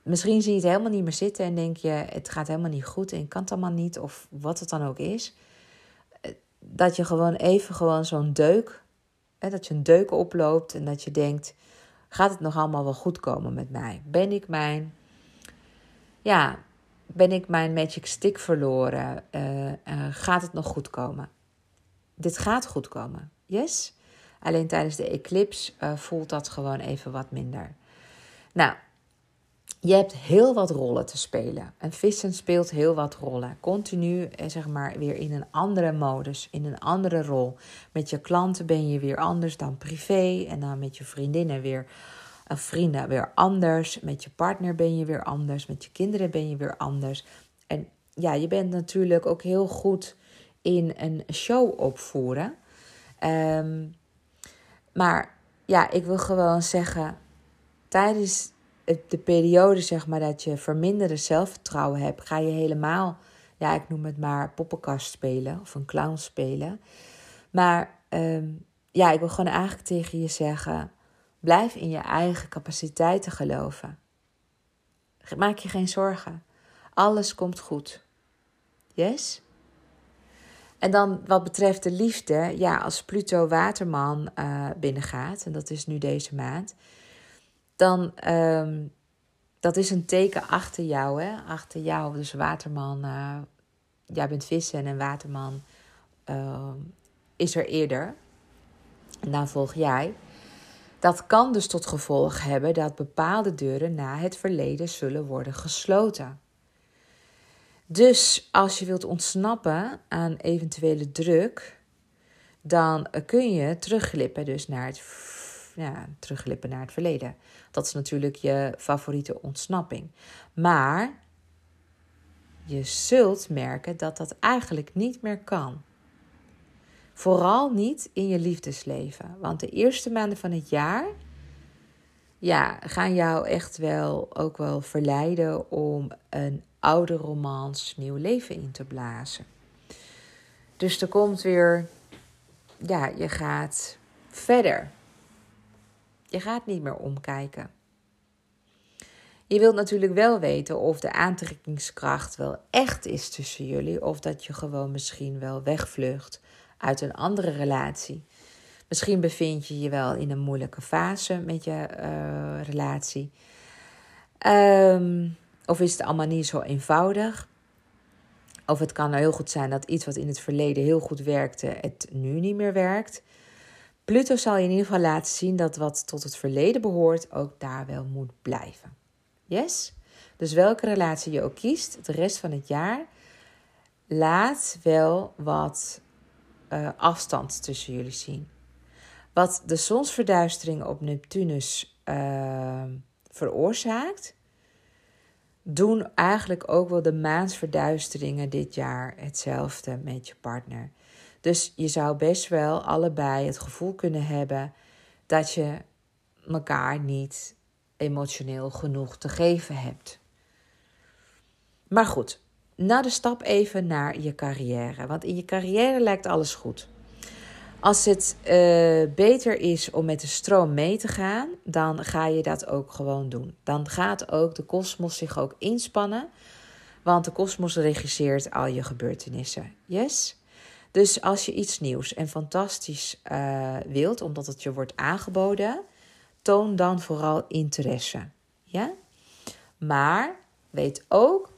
Misschien zie je het helemaal niet meer zitten en denk je: het gaat helemaal niet goed en kan het allemaal niet, of wat het dan ook is. Dat je gewoon even gewoon zo'n deuk, hè, dat je een deuk oploopt en dat je denkt: gaat het nog allemaal wel goed komen met mij? Ben ik mijn, ja, ben ik mijn magic stick verloren? Uh, uh, gaat het nog goed komen? Dit gaat goed komen, yes? Alleen tijdens de eclipse uh, voelt dat gewoon even wat minder. Nou, je hebt heel wat rollen te spelen. En vissen speelt heel wat rollen. Continu, eh, zeg maar, weer in een andere modus, in een andere rol. Met je klanten ben je weer anders dan privé. En dan met je vriendinnen weer, uh, vrienden weer anders. Met je partner ben je weer anders. Met je kinderen ben je weer anders. En ja, je bent natuurlijk ook heel goed in een show opvoeren. Um, maar ja, ik wil gewoon zeggen, tijdens de periode zeg maar dat je verminderde zelfvertrouwen hebt, ga je helemaal, ja, ik noem het maar poppenkast spelen of een clown spelen. Maar um, ja, ik wil gewoon eigenlijk tegen je zeggen: blijf in je eigen capaciteiten geloven. Maak je geen zorgen. Alles komt goed. Yes? En dan wat betreft de liefde, ja, als Pluto Waterman uh, binnengaat, en dat is nu deze maand, dan um, dat is een teken achter jou, hè? Achter jou, dus waterman. Uh, jij bent vissen en waterman uh, is er eerder. En dan volg jij. Dat kan dus tot gevolg hebben dat bepaalde deuren na het verleden zullen worden gesloten. Dus als je wilt ontsnappen aan eventuele druk, dan kun je terugglippen dus naar het ja, terugglippen naar het verleden. Dat is natuurlijk je favoriete ontsnapping. Maar je zult merken dat dat eigenlijk niet meer kan. Vooral niet in je liefdesleven. Want de eerste maanden van het jaar ja, gaan jou echt wel ook wel verleiden om een oude romans nieuw leven in te blazen. Dus er komt weer, ja, je gaat verder. Je gaat niet meer omkijken. Je wilt natuurlijk wel weten of de aantrekkingskracht wel echt is tussen jullie, of dat je gewoon misschien wel wegvlucht uit een andere relatie. Misschien bevind je je wel in een moeilijke fase met je uh, relatie. Um, of is het allemaal niet zo eenvoudig? Of het kan heel goed zijn dat iets wat in het verleden heel goed werkte, het nu niet meer werkt. Pluto zal je in ieder geval laten zien dat wat tot het verleden behoort ook daar wel moet blijven. Yes? Dus welke relatie je ook kiest, de rest van het jaar, laat wel wat uh, afstand tussen jullie zien. Wat de zonsverduistering op Neptunus uh, veroorzaakt, doen eigenlijk ook wel de maansverduisteringen dit jaar hetzelfde met je partner. Dus je zou best wel allebei het gevoel kunnen hebben dat je elkaar niet emotioneel genoeg te geven hebt. Maar goed, na de stap even naar je carrière. Want in je carrière lijkt alles goed. Als het uh, beter is om met de stroom mee te gaan, dan ga je dat ook gewoon doen. Dan gaat ook de kosmos zich ook inspannen, want de kosmos regisseert al je gebeurtenissen. Yes? Dus als je iets nieuws en fantastisch uh, wilt, omdat het je wordt aangeboden, toon dan vooral interesse. Ja? Maar weet ook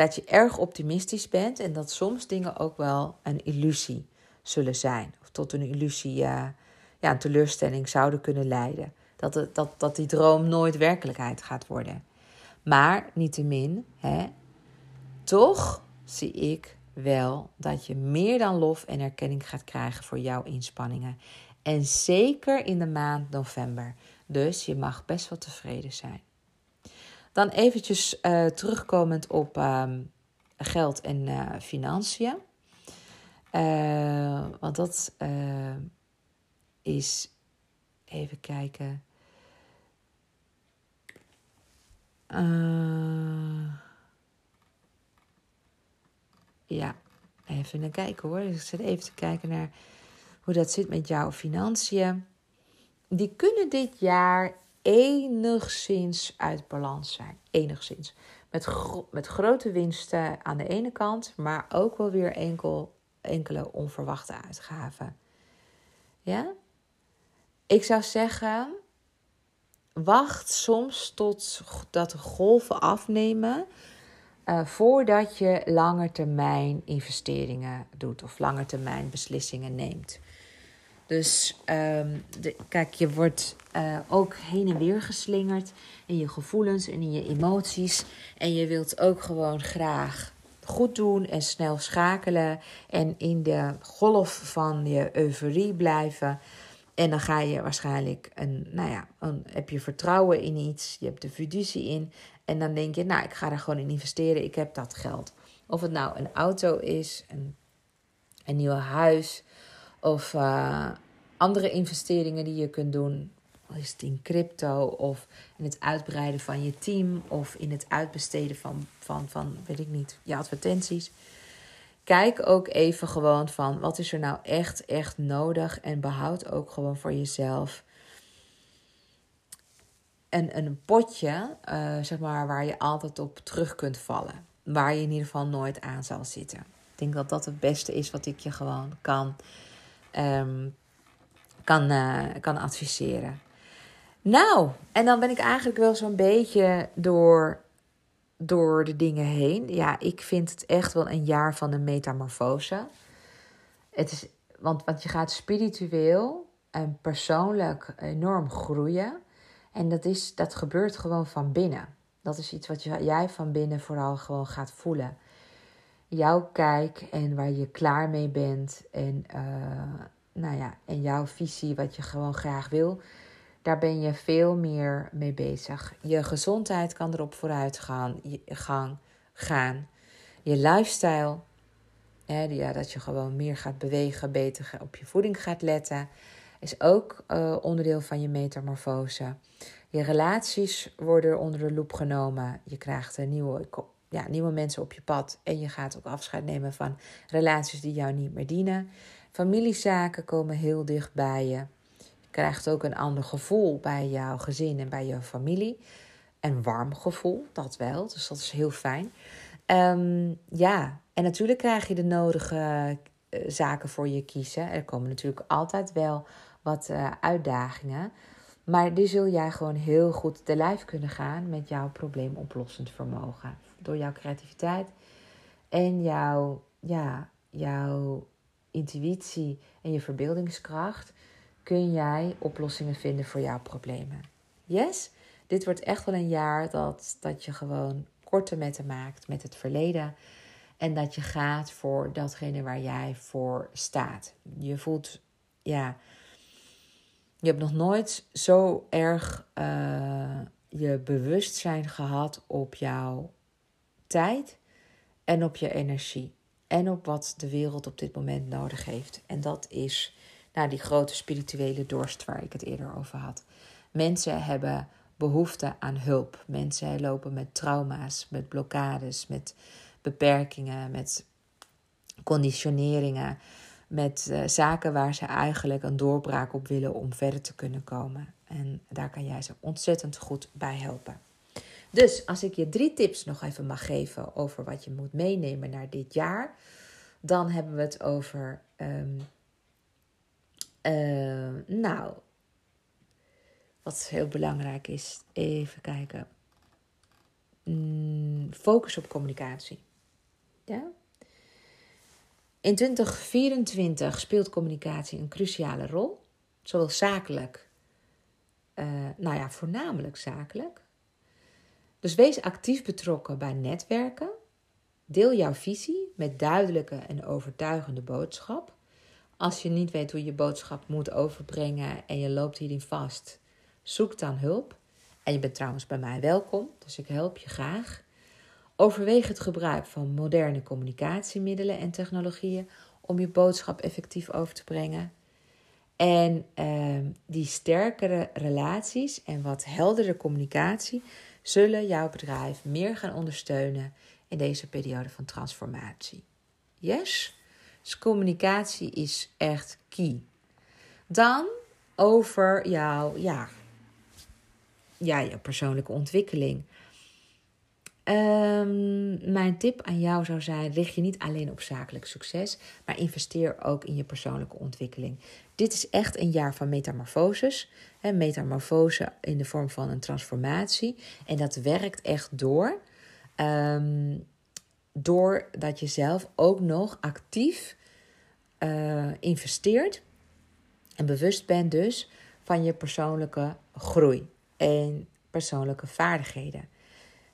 dat je erg optimistisch bent en dat soms dingen ook wel een illusie zullen zijn. Of tot een illusie, ja, een teleurstelling zouden kunnen leiden. Dat, het, dat, dat die droom nooit werkelijkheid gaat worden. Maar niettemin, hè, toch zie ik wel dat je meer dan lof en erkenning gaat krijgen voor jouw inspanningen. En zeker in de maand november. Dus je mag best wel tevreden zijn. Dan eventjes uh, terugkomend op uh, geld en uh, financiën. Uh, want dat is. Even kijken. Ja, even naar kijken hoor. Ik zit even te kijken naar hoe dat zit met jouw financiën. Die kunnen dit jaar enigszins uit balans zijn. Enigszins. Met, met grote winsten aan de ene kant, maar ook wel weer enkel enkele onverwachte uitgaven. Ja? Ik zou zeggen, wacht soms tot dat de golven afnemen uh, voordat je langetermijn investeringen doet of langetermijn beslissingen neemt. Dus um, de, kijk, je wordt uh, ook heen en weer geslingerd in je gevoelens en in je emoties. En je wilt ook gewoon graag goed doen en snel schakelen en in de golf van je euforie blijven. En dan ga je waarschijnlijk een, nou ja, een, heb je vertrouwen in iets, je hebt de fiducie in. En dan denk je, nou, ik ga er gewoon in investeren, ik heb dat geld. Of het nou een auto is, een, een nieuw huis of uh, andere investeringen die je kunt doen is het in crypto of in het uitbreiden van je team of in het uitbesteden van, van, van weet ik niet, je advertenties. Kijk ook even gewoon van wat is er nou echt, echt nodig en behoud ook gewoon voor jezelf een, een potje, uh, zeg maar, waar je altijd op terug kunt vallen. Waar je in ieder geval nooit aan zal zitten. Ik denk dat dat het beste is wat ik je gewoon kan, um, kan, uh, kan adviseren. Nou, en dan ben ik eigenlijk wel zo'n beetje door, door de dingen heen. Ja, ik vind het echt wel een jaar van een metamorfose. Het is, want, want je gaat spiritueel en persoonlijk enorm groeien. En dat, is, dat gebeurt gewoon van binnen. Dat is iets wat jij van binnen vooral gewoon gaat voelen. Jouw kijk en waar je klaar mee bent. En, uh, nou ja, en jouw visie, wat je gewoon graag wil daar ben je veel meer mee bezig. Je gezondheid kan erop vooruit gaan. Je, gang, gaan. Je lifestyle, hè, ja, dat je gewoon meer gaat bewegen, beter op je voeding gaat letten, is ook uh, onderdeel van je metamorfose. Je relaties worden onder de loep genomen. Je krijgt een nieuwe, ja, nieuwe mensen op je pad. En je gaat ook afscheid nemen van relaties die jou niet meer dienen. Familiezaken komen heel dicht bij je krijgt ook een ander gevoel bij jouw gezin en bij jouw familie. Een warm gevoel, dat wel. Dus dat is heel fijn. Um, ja, en natuurlijk krijg je de nodige eh, zaken voor je kiezen. Er komen natuurlijk altijd wel wat uh, uitdagingen. Maar die zul jij gewoon heel goed te lijf kunnen gaan met jouw probleemoplossend vermogen. Door jouw creativiteit en jouw, ja, jouw intuïtie en je verbeeldingskracht kun jij oplossingen vinden voor jouw problemen. Yes? Dit wordt echt wel een jaar dat, dat je gewoon korte metten maakt met het verleden. En dat je gaat voor datgene waar jij voor staat. Je voelt, ja, je hebt nog nooit zo erg uh, je bewustzijn gehad op jouw tijd en op je energie. En op wat de wereld op dit moment nodig heeft. En dat is nou, die grote spirituele dorst waar ik het eerder over had. Mensen hebben behoefte aan hulp. Mensen lopen met trauma's, met blokkades, met beperkingen, met conditioneringen, met uh, zaken waar ze eigenlijk een doorbraak op willen om verder te kunnen komen. En daar kan jij ze ontzettend goed bij helpen. Dus als ik je drie tips nog even mag geven over wat je moet meenemen naar dit jaar, dan hebben we het over, um, uh, nou, wat heel belangrijk is, even kijken. Mm, focus op communicatie. Ja? In 2024 speelt communicatie een cruciale rol, zowel zakelijk, uh, nou ja, voornamelijk zakelijk. Dus wees actief betrokken bij netwerken. Deel jouw visie met duidelijke en overtuigende boodschap. Als je niet weet hoe je boodschap moet overbrengen en je loopt hierin vast, Zoek dan hulp. En je bent trouwens bij mij welkom, dus ik help je graag. Overweeg het gebruik van moderne communicatiemiddelen en technologieën om je boodschap effectief over te brengen. En ehm, die sterkere relaties en wat heldere communicatie zullen jouw bedrijf meer gaan ondersteunen in deze periode van transformatie. Yes? Dus communicatie is echt key. Dan over jouw ja, ja, je persoonlijke ontwikkeling. Um, mijn tip aan jou zou zijn: richt je niet alleen op zakelijk succes, maar investeer ook in je persoonlijke ontwikkeling. Dit is echt een jaar van metamorfoses. Hè, metamorfose in de vorm van een transformatie. En dat werkt echt door. Um, doordat je zelf ook nog actief uh, investeert en bewust bent dus van je persoonlijke groei en persoonlijke vaardigheden.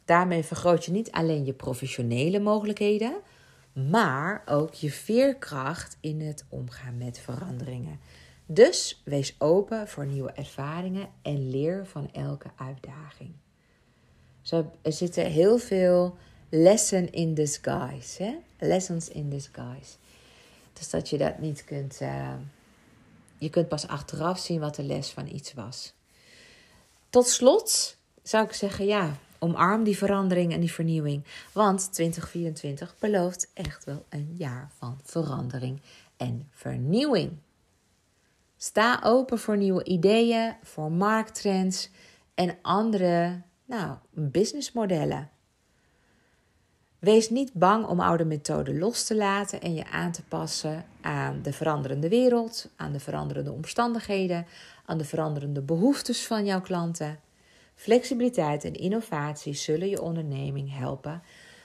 Daarmee vergroot je niet alleen je professionele mogelijkheden, maar ook je veerkracht in het omgaan met veranderingen. Dus wees open voor nieuwe ervaringen en leer van elke uitdaging. Er zitten heel veel lessen in disguise. Hè? Lessons in disguise. Dus dat je dat niet kunt. Uh, je kunt pas achteraf zien wat de les van iets was. Tot slot zou ik zeggen, ja, omarm die verandering en die vernieuwing. Want 2024 belooft echt wel een jaar van verandering en vernieuwing. Sta open voor nieuwe ideeën, voor markttrends en andere nou, businessmodellen. Wees niet bang om oude methoden los te laten en je aan te passen aan de veranderende wereld, aan de veranderende omstandigheden, aan de veranderende behoeftes van jouw klanten. Flexibiliteit en innovatie zullen je onderneming helpen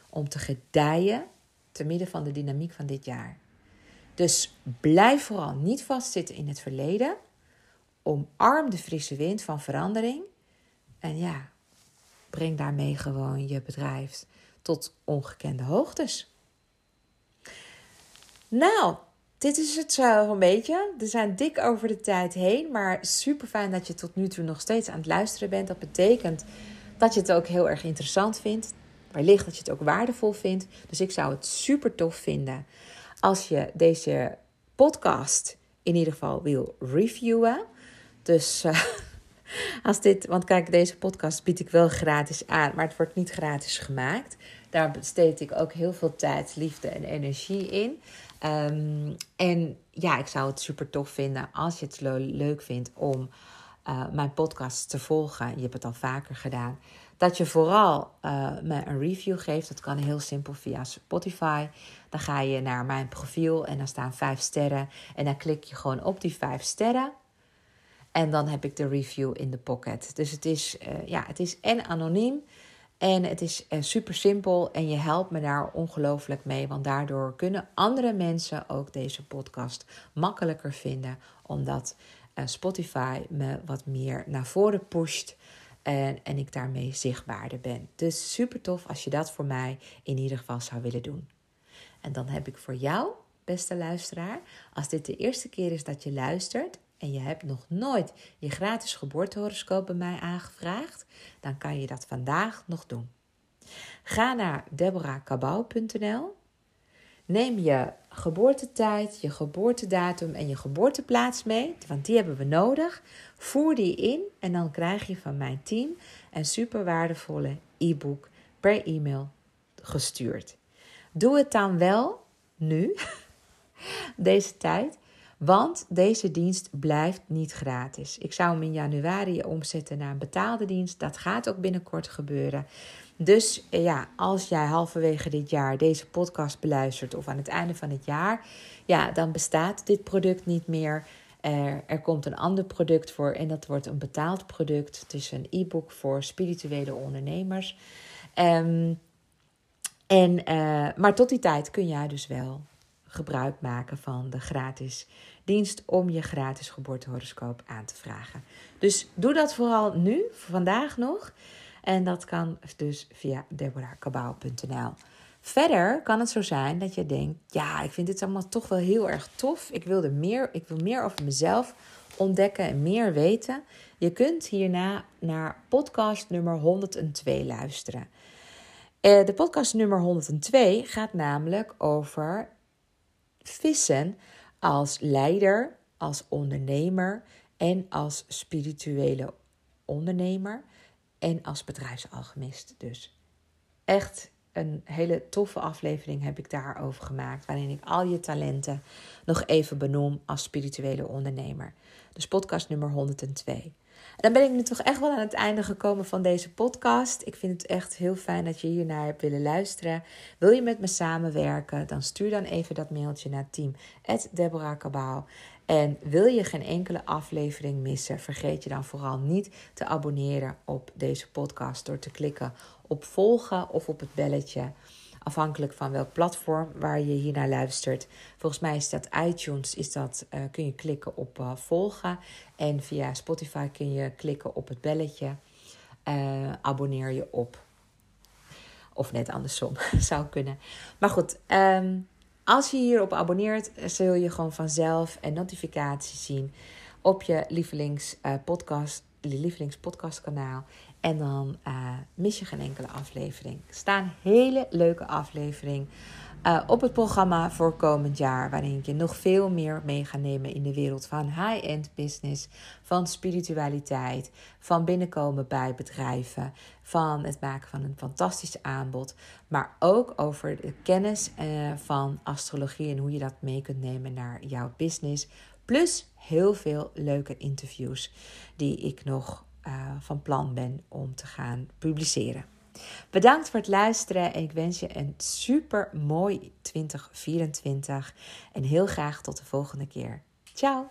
om te gedijen te midden van de dynamiek van dit jaar. Dus blijf vooral niet vastzitten in het verleden. Omarm de frisse wind van verandering. En ja, breng daarmee gewoon je bedrijf tot ongekende hoogtes. Nou, dit is het zo een beetje. We zijn dik over de tijd heen, maar super fijn dat je tot nu toe nog steeds aan het luisteren bent. Dat betekent dat je het ook heel erg interessant vindt. Wellicht dat je het ook waardevol vindt. Dus ik zou het super tof vinden als je deze podcast in ieder geval wil reviewen. Dus uh, als dit, want kijk, deze podcast bied ik wel gratis aan, maar het wordt niet gratis gemaakt. Daar besteed ik ook heel veel tijd, liefde en energie in. Um, en ja, ik zou het super tof vinden als je het leuk vindt om uh, mijn podcast te volgen, je hebt het al vaker gedaan, dat je vooral uh, me een review geeft. Dat kan heel simpel via Spotify. Dan ga je naar mijn profiel en dan staan vijf sterren. En dan klik je gewoon op die vijf sterren. En dan heb ik de review in de pocket. Dus het is, uh, ja, het is en anoniem. En het is uh, super simpel en je helpt me daar ongelooflijk mee. Want daardoor kunnen andere mensen ook deze podcast makkelijker vinden. Omdat uh, Spotify me wat meer naar voren pusht. En, en ik daarmee zichtbaarder ben. Dus super tof als je dat voor mij in ieder geval zou willen doen. En dan heb ik voor jou, beste luisteraar, als dit de eerste keer is dat je luistert en je hebt nog nooit je gratis geboortehoroscoop bij mij aangevraagd, dan kan je dat vandaag nog doen. Ga naar deborahkabau.nl. Neem je geboortetijd, je geboortedatum en je geboorteplaats mee, want die hebben we nodig. Voer die in en dan krijg je van mijn team een super waardevolle e-book per e-mail gestuurd. Doe het dan wel nu, deze tijd, want deze dienst blijft niet gratis. Ik zou hem in januari omzetten naar een betaalde dienst. Dat gaat ook binnenkort gebeuren. Dus eh, ja, als jij halverwege dit jaar deze podcast beluistert of aan het einde van het jaar, ja, dan bestaat dit product niet meer. Er, er komt een ander product voor en dat wordt een betaald product. Het is een e-book voor spirituele ondernemers. Um, en, uh, maar tot die tijd kun jij dus wel gebruik maken van de gratis dienst om je gratis geboortehoroscoop aan te vragen. Dus doe dat vooral nu, vandaag nog. En dat kan dus via deborahkabau.nl. Verder kan het zo zijn dat je denkt: ja, ik vind dit allemaal toch wel heel erg tof. Ik wil, er meer, ik wil meer over mezelf ontdekken en meer weten. Je kunt hierna naar podcast nummer 102 luisteren. Eh, de podcast nummer 102 gaat namelijk over vissen als leider, als ondernemer en als spirituele ondernemer en als bedrijfsalchemist. Dus echt een hele toffe aflevering heb ik daarover gemaakt, waarin ik al je talenten nog even benoem als spirituele ondernemer. Dus podcast nummer 102 dan ben ik nu toch echt wel aan het einde gekomen van deze podcast. Ik vind het echt heel fijn dat je hiernaar hebt willen luisteren. Wil je met me samenwerken? Dan stuur dan even dat mailtje naar team Deborah En wil je geen enkele aflevering missen, vergeet je dan vooral niet te abonneren op deze podcast door te klikken op volgen of op het belletje. Afhankelijk van welk platform waar je hier naar luistert. Volgens mij is dat iTunes, is dat, uh, kun je klikken op uh, volgen. En via Spotify kun je klikken op het belletje. Uh, abonneer je op. Of net andersom, zou kunnen. Maar goed, um, als je hierop abonneert, zul je gewoon vanzelf een notificatie zien op je lievelings, podcast, lievelingspodcastkanaal. En dan uh, mis je geen enkele aflevering. Er staan hele leuke afleveringen uh, op het programma voor komend jaar. Waarin ik je nog veel meer mee ga nemen in de wereld van high-end business. Van spiritualiteit. Van binnenkomen bij bedrijven. Van het maken van een fantastisch aanbod. Maar ook over de kennis uh, van astrologie en hoe je dat mee kunt nemen naar jouw business. Plus heel veel leuke interviews die ik nog uh, van plan ben om te gaan publiceren. Bedankt voor het luisteren en ik wens je een super mooi 2024 en heel graag tot de volgende keer. Ciao!